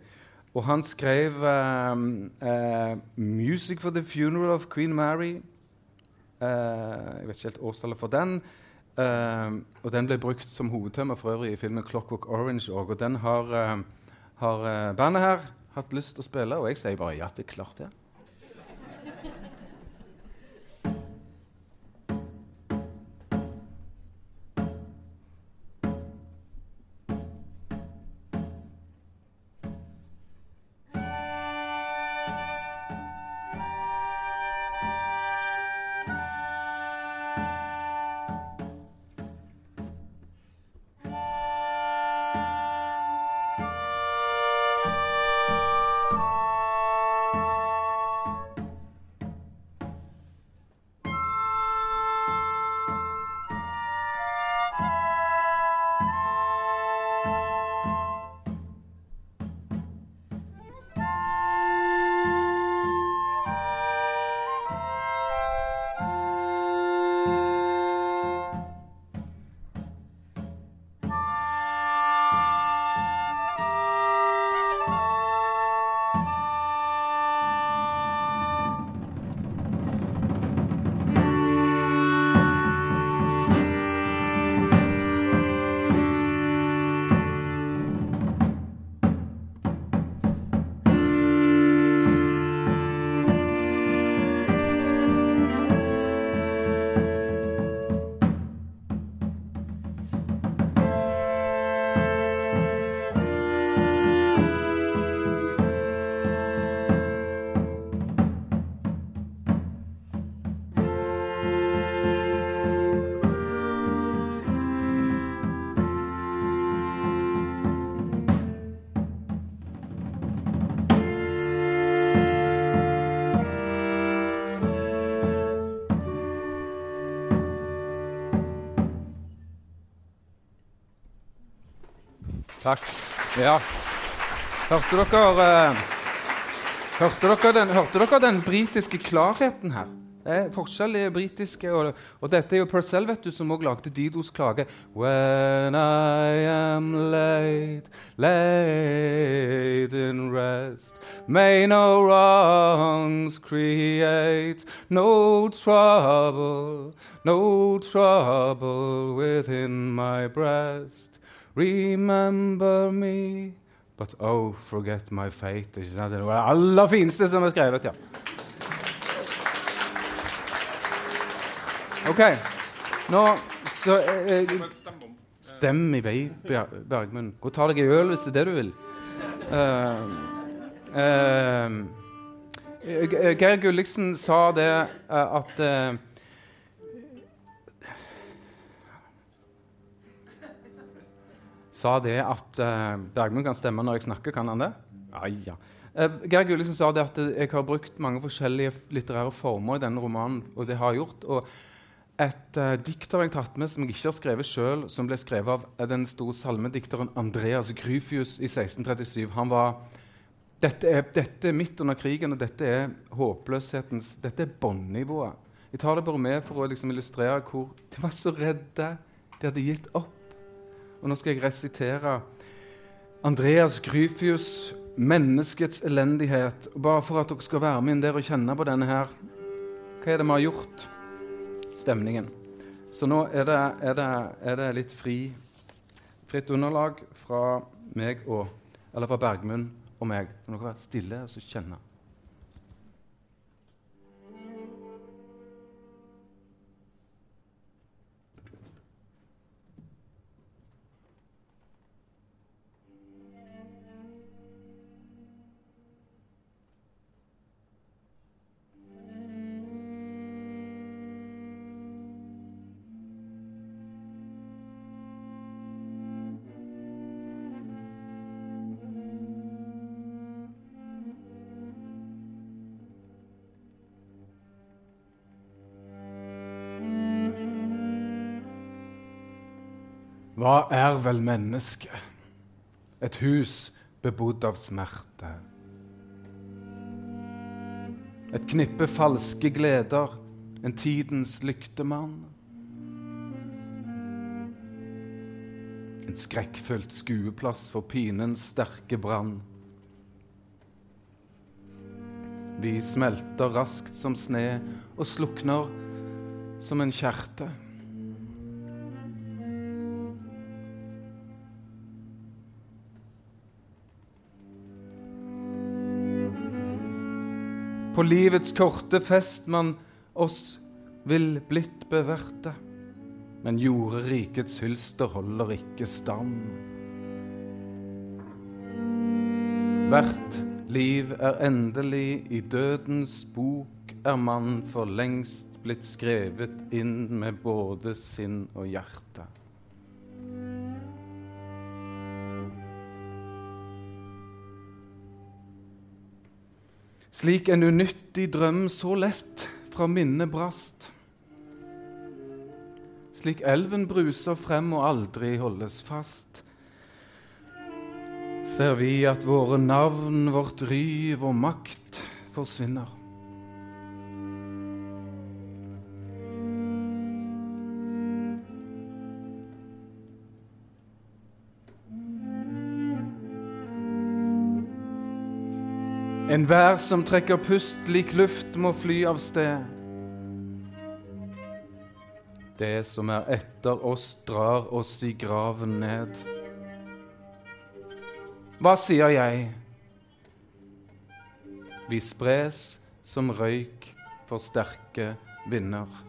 Og han skrev uh, uh, 'Music for the Funeral of Queen Mary'. Uh, jeg vet ikke helt årstallet for den. Eh, og den ble brukt som hovedtema for øvrig i filmen 'Clockwork Orange'. Og, og den har, uh, har eh, bandet her hatt lyst til å spille, og jeg sier bare ja, det er klart det. Ja. Hørte dere, eh, hørte dere, den, hørte dere den britiske klarheten her? Det er forskjellige britiske. Og, og dette er jo Purcell vet du, som også lagde Didos klage. When I am laid, laid in rest, may no wrongs create no trouble, no trouble within my breast. Remember me, but oh, forget my fate. Det er det aller fineste som er skrevet, ja. OK. Nå så eh, eh, Stem i vei, Bergmund. Gå og ta deg en øl hvis det er det du vil. Uh, eh, Geir Gulliksen sa det uh, at Sa det at eh, Bergmund kan stemme når jeg snakker, kan han det? Ja, ja. Eh, Geir Gulliksen sa det at eh, jeg har brukt mange forskjellige litterære former i denne romanen, og det har jeg gjort. og et uh, dikt har jeg tatt med som jeg ikke har skrevet sjøl, som ble skrevet av eh, den store salmedikteren Andreas Gryfius i 1637. Han var dette er, dette er midt under krigen, og dette er håpløshetens Dette er bånnivået. Jeg tar det bare med for å liksom illustrere hvor de var så redde. De hadde gitt opp. Og nå skal jeg resitere Andreas Gryfius' 'Menneskets elendighet'. Bare for at dere skal være med inn der og kjenne på denne her. Hva er det vi har gjort? Stemningen. Så nå er det, er det, er det litt fri, fritt underlag fra meg og Eller fra Bergmund og meg. Nå Kan dere være stille og kjenne? Hva er vel mennesket? Et hus bebodd av smerte. Et knippe falske gleder, en tidens lyktemann. En skrekkfullt skueplass for pinens sterke brann. Vi smelter raskt som sne og slukner som en kjerte. På livets korte fest man oss vil blitt beverte. Men jorderikets hylster holder ikke stand. Hvert liv er endelig, i dødens bok er man for lengst blitt skrevet inn med både sinn og hjerte. Slik en unyttig drøm så lett fra minnet brast. Slik elven bruser frem og aldri holdes fast. Ser vi at våre navn, vårt ry, vår makt forsvinner. Enhver som trekker pust lik luft, må fly av sted. Det som er etter oss, drar oss i graven ned. Hva sier jeg? Vi spres som røyk for sterke vinder.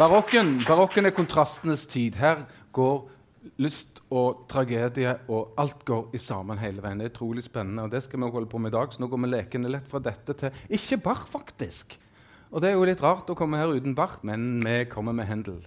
Barokken, barokken er kontrastenes tid. Her går lyst og tragedie, og alt går i sammen hele veien. Det er utrolig spennende, og det skal vi holde på med i dag. Så nå går vi lekende lett fra dette til Ikke Bach, faktisk. Og det er jo litt rart å komme her uten Bach, men vi kommer med Hendel.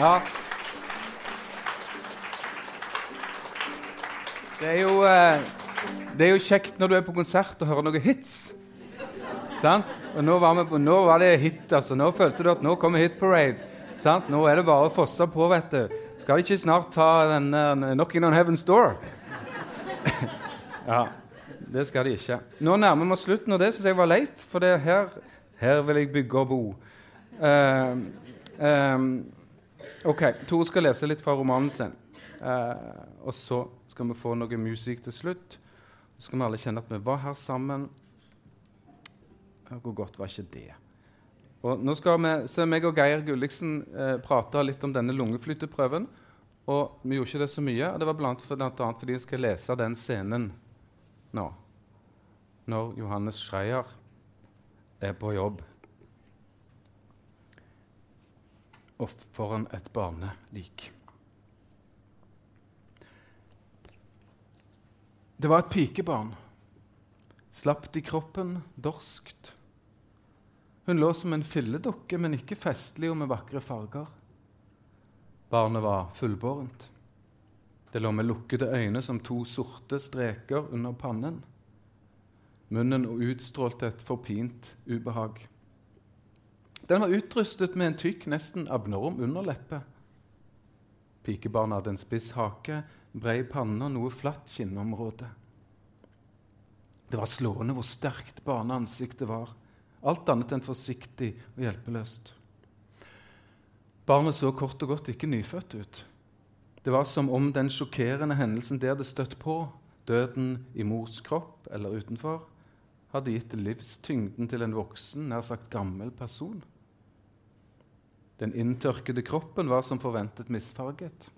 Ja. Det er, jo, eh, det er jo kjekt når du er på konsert og hører noen hits. Sant? Og nå var, på, nå var, det hit. altså. Nå følte du at nå kommer Hit Parade. Sant? Nå er det bare å fosse på, vet du. Skal vi ikke snart ta den uh, Knocking on Heaven's Door? ja, det skal de ikke. Nå nærmer vi oss slutten, og det syns jeg var leit, for her, her vil jeg bygge og bo. Uh, um, Ok, Tore skal lese litt fra romanen sin. Eh, og så skal vi få noe musikk til slutt. Så skal vi alle kjenne at vi var her sammen. Hvor godt var ikke det? Og nå skal vi se meg og Geir Gulliksen eh, prate litt om denne lungeflyteprøven. Og vi gjorde ikke det så mye. Det var bl.a. annet fordi vi skal lese den scenen nå. Når Johannes Schreier er på jobb og foran et barnelik. Det var et pikebarn. Slapt i kroppen, dorskt. Hun lå som en filledukke, men ikke festlig og med vakre farger. Barnet var fullbårent. Det lå med lukkede øyne som to sorte streker under pannen. Munnen utstrålte et forpint ubehag. Den var utrustet med en tykk, nesten abnorm underleppe. Pikebarnet hadde en spiss hake, brei panne og noe flatt kinnområde. Det var slående hvor sterkt barneansiktet var. Alt annet enn forsiktig og hjelpeløst. Barnet så kort og godt ikke nyfødt ut. Det var som om den sjokkerende hendelsen det hadde støtt på, døden i mors kropp eller utenfor, hadde gitt livstyngden til en voksen, nær sagt gammel person. Den inntørkede kroppen var som forventet misfarget.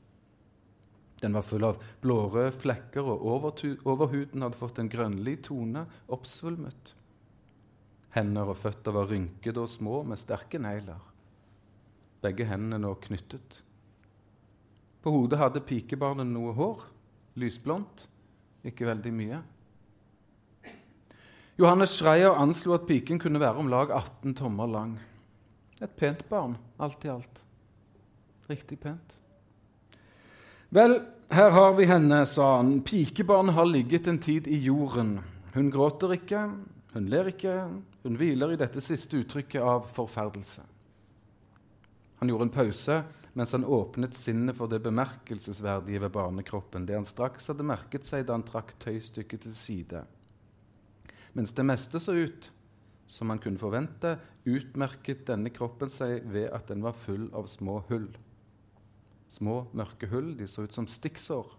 Den var full av blårøde flekker, og overhuden hadde fått en grønnlig tone, oppsvulmet. Hender og føtter var rynkede og små, med sterke negler. Begge hendene nå knyttet. På hodet hadde pikebarnet noe hår, lysblondt, ikke veldig mye. Johannes Schreier anslo at piken kunne være om lag 18 tommer lang. Et pent barn, alt i alt. Riktig pent. Vel, her har vi henne, sa han. Pikebarnet har ligget en tid i jorden. Hun gråter ikke, hun ler ikke, hun hviler i dette siste uttrykket av forferdelse. Han gjorde en pause mens han åpnet sinnet for det bemerkelsesverdige ved barnekroppen, det han straks hadde merket seg da han trakk tøystykket til side. Mens det meste så ut som man kunne forvente, utmerket denne kroppen seg ved at den var full av små hull. Små, mørke hull. De så ut som stikksår.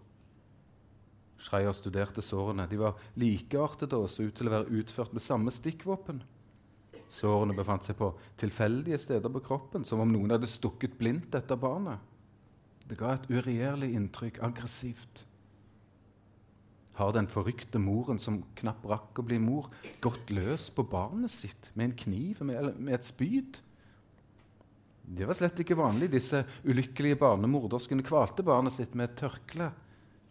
Schreier studerte sårene. De var likeartede og så ut til å være utført med samme stikkvåpen. Sårene befant seg på tilfeldige steder på kroppen, som om noen hadde stukket blindt etter barnet. Det ga et uregjerlig inntrykk, aggressivt. Har den forrykte moren som knapt rakk å bli mor, gått løs på barnet sitt med en kniv eller med et spyd? Det var slett ikke vanlig. Disse ulykkelige barnemorderskene kvalte barnet sitt med et tørkle.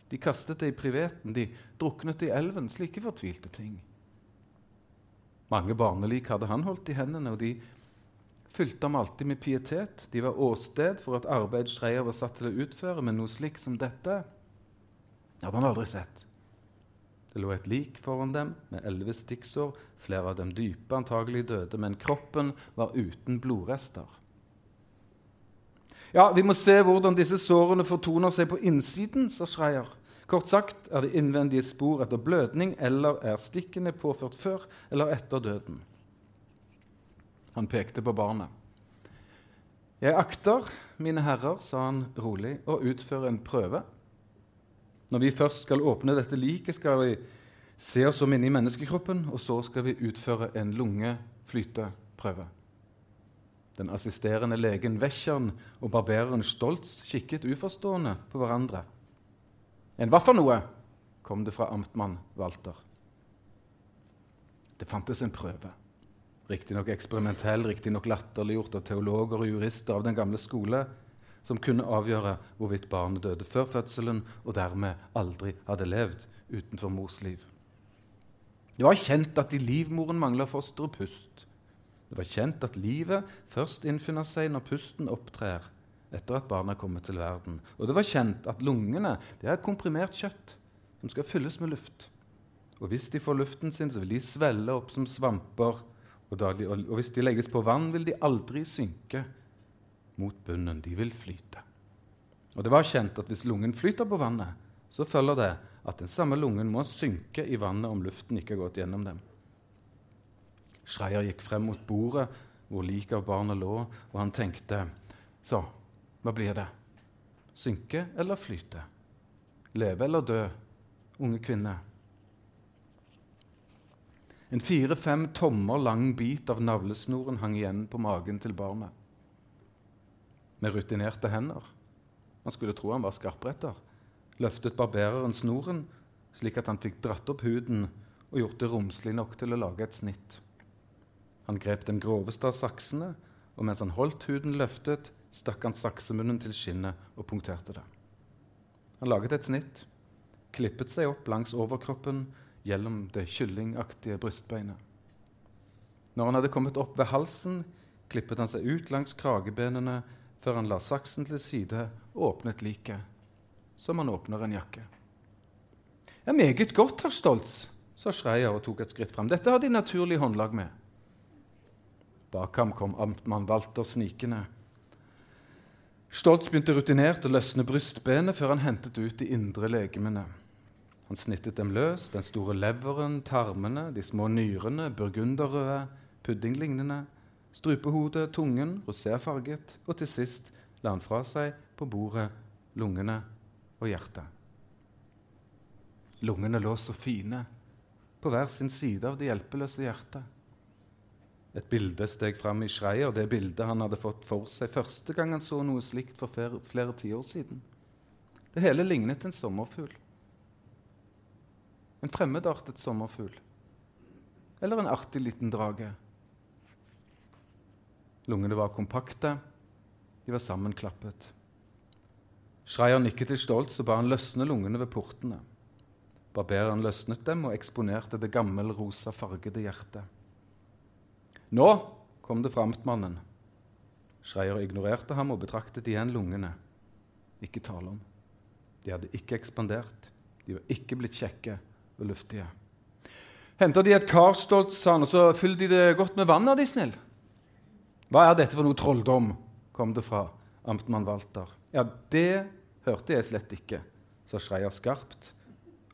De kastet det i priveten, de druknet det i elven. Slike fortvilte ting. Mange barnelik hadde han holdt i hendene, og de fylte ham alltid med pietet. De var åsted for at arbeid Schreier var satt til å utføre, men noe slikt som dette hadde han aldri sett. Det lå et lik foran dem med elleve stikksår, flere av dem dype, antagelig døde, men kroppen var uten blodrester. Ja, Vi må se hvordan disse sårene fortoner seg på innsiden, sa Schreier. Kort sagt er det innvendige spor etter blødning, eller er stikkene påført før eller etter døden. Han pekte på barnet. Jeg akter, mine herrer, sa han rolig, å utføre en prøve når vi først skal åpne dette liket, skal vi se oss om inni menneskekroppen, og så skal vi utføre en lungeflyteprøve. Den assisterende legen Wechern og barbereren Stolz kikket uforstående på hverandre. En hva for noe? kom det fra amtmann Walter. Det fantes en prøve. Riktignok eksperimentell, riktignok latterliggjort av teologer og jurister av den gamle skole, som kunne avgjøre hvorvidt barnet døde før fødselen og dermed aldri hadde levd utenfor mors liv. Det var kjent at i livmoren mangla foster og pust. Det var kjent at livet først innfinner seg når pusten opptrer etter at barnet er kommet til verden. Og det var kjent at lungene det er komprimert kjøtt som skal fylles med luft. Og hvis de får luften sin, så vil de svelle opp som svamper. Og, de, og hvis de legges på vann, vil de aldri synke mot bunnen. De vil flyte. Og det var kjent at hvis lungen flyter på vannet, så følger det at den samme lungen må synke i vannet om luften ikke har gått gjennom dem. Schreier gikk frem mot bordet hvor liket av barnet lå, og han tenkte Så, hva blir det? Synke eller flyte? Leve eller dø, unge kvinne? En fire-fem tommer lang bit av navlesnoren hang igjen på magen til barnet med rutinerte hender. Man skulle tro han var skarpretter. Løftet barbereren snoren slik at han fikk dratt opp huden og gjort det romslig nok til å lage et snitt. Han grep den groveste av saksene, og mens han holdt huden løftet, stakk han saksemunnen til skinnet og punkterte det. Han laget et snitt, klippet seg opp langs overkroppen gjennom det kyllingaktige brystbeinet. Når han hadde kommet opp ved halsen, klippet han seg ut langs kragebenene før han la saksen til side og åpnet liket, som han åpner en jakke. Ja, meget godt, herr Stolz, sa Schreier og tok et skritt fram. Dette har de naturlig håndlag med. Bak ham kom amtmann Walter snikende. Stolz begynte rutinert å løsne brystbenet før han hentet ut de indre legemene. Han snittet dem løs, den store leveren, tarmene, de små nyrene, burgunderrøde, puddinglignende, strupehodet, tungen, roséfarget, og til sist la han fra seg på bordet lungene og hjertet. Lungene lå så fine på hver sin side av det hjelpeløse hjertet. Et bilde steg fram i Schreier, det bildet han hadde fått for seg første gang han så noe slikt for flere, flere tiår siden. Det hele lignet en sommerfugl. En fremmedartet sommerfugl. Eller en artig liten drage. Lungene var kompakte, de var sammenklappet. Schreier nikket til Stoltz og ba han løsne lungene ved portene. Barberen løsnet dem og eksponerte det gammelrosa fargede hjertet. Nå kom det fra mannen. Schreier ignorerte ham og betraktet igjen lungene. Ikke tale om. De hadde ikke ekspandert. De var ikke blitt kjekke og luftige. Henta de et kar, Stoltz, sa han, og så fyller de det godt med vann, er de snill. Hva er dette for noe trolldom? kom det fra amtmann Walter. Ja, det hørte jeg slett ikke, sa Schreier skarpt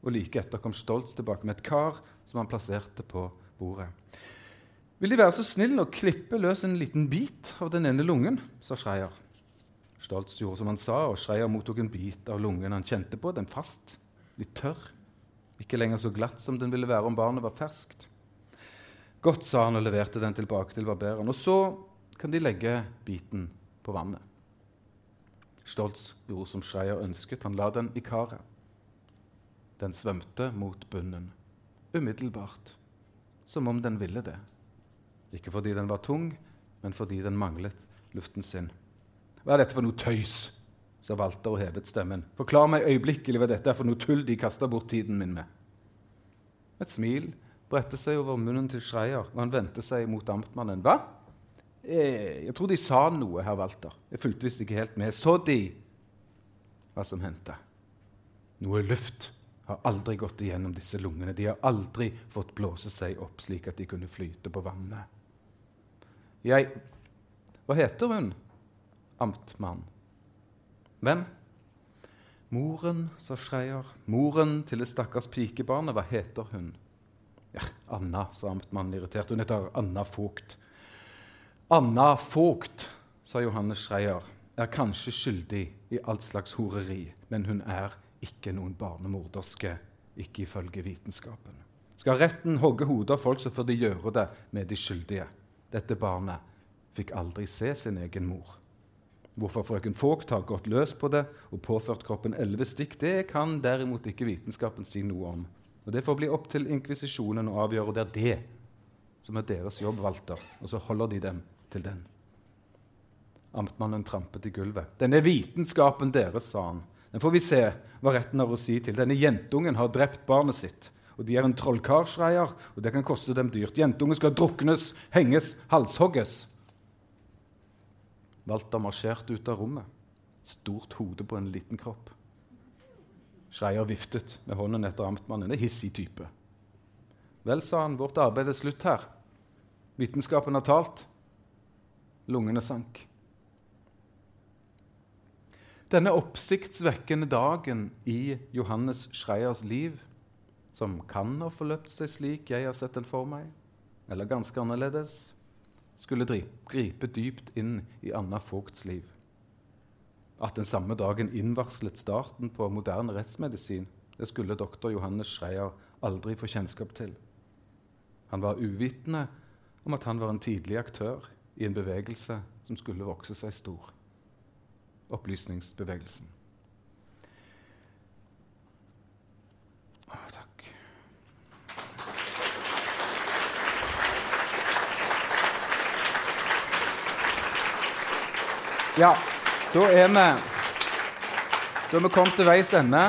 og like etter kom Stoltz tilbake med et kar som han plasserte på bordet. Vil De være så snill å klippe løs en liten bit av den ene lungen? sa Schreier. Stoltz gjorde som han sa, og Schreier mottok en bit av lungen. Han kjente på den fast, litt tørr, ikke lenger så glatt som den ville være om barnet var ferskt. Godt, sa han og leverte den tilbake til barberen. Og så kan de legge biten på vannet. Stolz gjorde som Schreier ønsket. Han la den i karet. Den svømte mot bunnen, umiddelbart, som om den ville det. Ikke fordi den var tung, men fordi den manglet luften sin. Hva er dette for noe tøys? sa Walter og hevet stemmen. Forklar meg øyeblikkelig hva dette er for noe tull de kaster bort tiden min med. Et smil bredte seg over munnen til Schreier, og han vendte seg mot amtmannen. Hva? Eh, jeg tror de sa noe, herr Walter. Jeg fulgte visst ikke helt med. Så de hva som hendte? Noe luft har aldri gått igjennom disse lungene. De har aldri fått blåse seg opp slik at de kunne flyte på vannet. Jeg Hva heter hun? Amtmann. Hvem? Moren, sa Schreier. Moren til det stakkars pikebarnet. Hva heter hun? Ja, Anna, sa amtmannen irritert. Hun heter Anna Vogt. Anna Vogt, sa Johannes Schreier, er kanskje skyldig i alt slags horeri, men hun er ikke noen barnemorderske, ikke ifølge vitenskapen. Skal retten hogge hodet av folk, så får de gjøre det med de skyldige. Dette barnet fikk aldri se sin egen mor. Hvorfor frøken Vogt har gått løs på det og påført kroppen elleve stikk, det kan derimot ikke vitenskapen si noe om. Og Det får bli opp til inkvisisjonen å avgjøre. Det er det som er deres jobb, Walter. Og så holder de dem til den. Amtmannen trampet i gulvet. Denne vitenskapen deres, sa han. Den får vi se hva retten har å si til. Denne jentungen har drept barnet sitt. Og de er en trollkarsreier, og det kan koste dem dyrt. Jentungen skal druknes, henges, halshogges. Walter marsjerte ut av rommet. Stort hode på en liten kropp. Schreier viftet med hånden etter amtmannen. En hissig type. Vel, sa han, vårt arbeid er slutt her. Vitenskapen har talt. Lungene sank. Denne oppsiktsvekkende dagen i Johannes Schreiers liv, som kan ha forløpt seg slik jeg har sett den for meg, eller ganske annerledes, skulle gripe dypt inn i Anna Vogts liv. At den samme dagen innvarslet starten på moderne rettsmedisin, det skulle doktor Johannes Schreier aldri få kjennskap til. Han var uvitende om at han var en tidlig aktør i en bevegelse som skulle vokse seg stor opplysningsbevegelsen. Takk. Ja, da er vi Da er vi kommet til veis ende.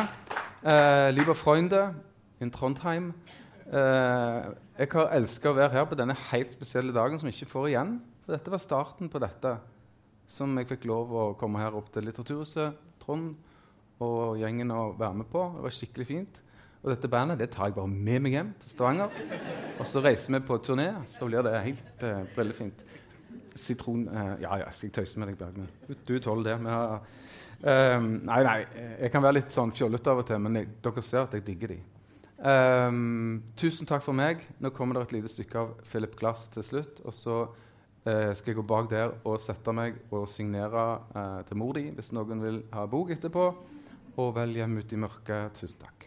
Eh, Lieber Freunde in Trondheim. Eh, jeg har elska å være her på denne helt spesielle dagen som vi ikke får igjen. For dette var starten på dette som jeg fikk lov å komme her opp til Litteraturhuset Trond og gjengen å være med på. Det var skikkelig fint. Og dette bandet det tar jeg bare med meg hjem til Stavanger. Og så reiser vi på turné, så blir det helt eh, brillefint. Sitron eh, Ja, ja, skal jeg tøyse med deg, Bergman? Du, du tåler det. Vi har, um, nei, nei, jeg kan være litt sånn fjollete av og til, men jeg, dere ser at jeg digger de. Um, tusen takk for meg. Nå kommer det et lite stykke av Philip Glass til slutt. Og så eh, skal jeg gå bak der og sette meg og signere eh, til mor di hvis noen vil ha bok etterpå. Og vel hjem ut i mørket. Tusen takk.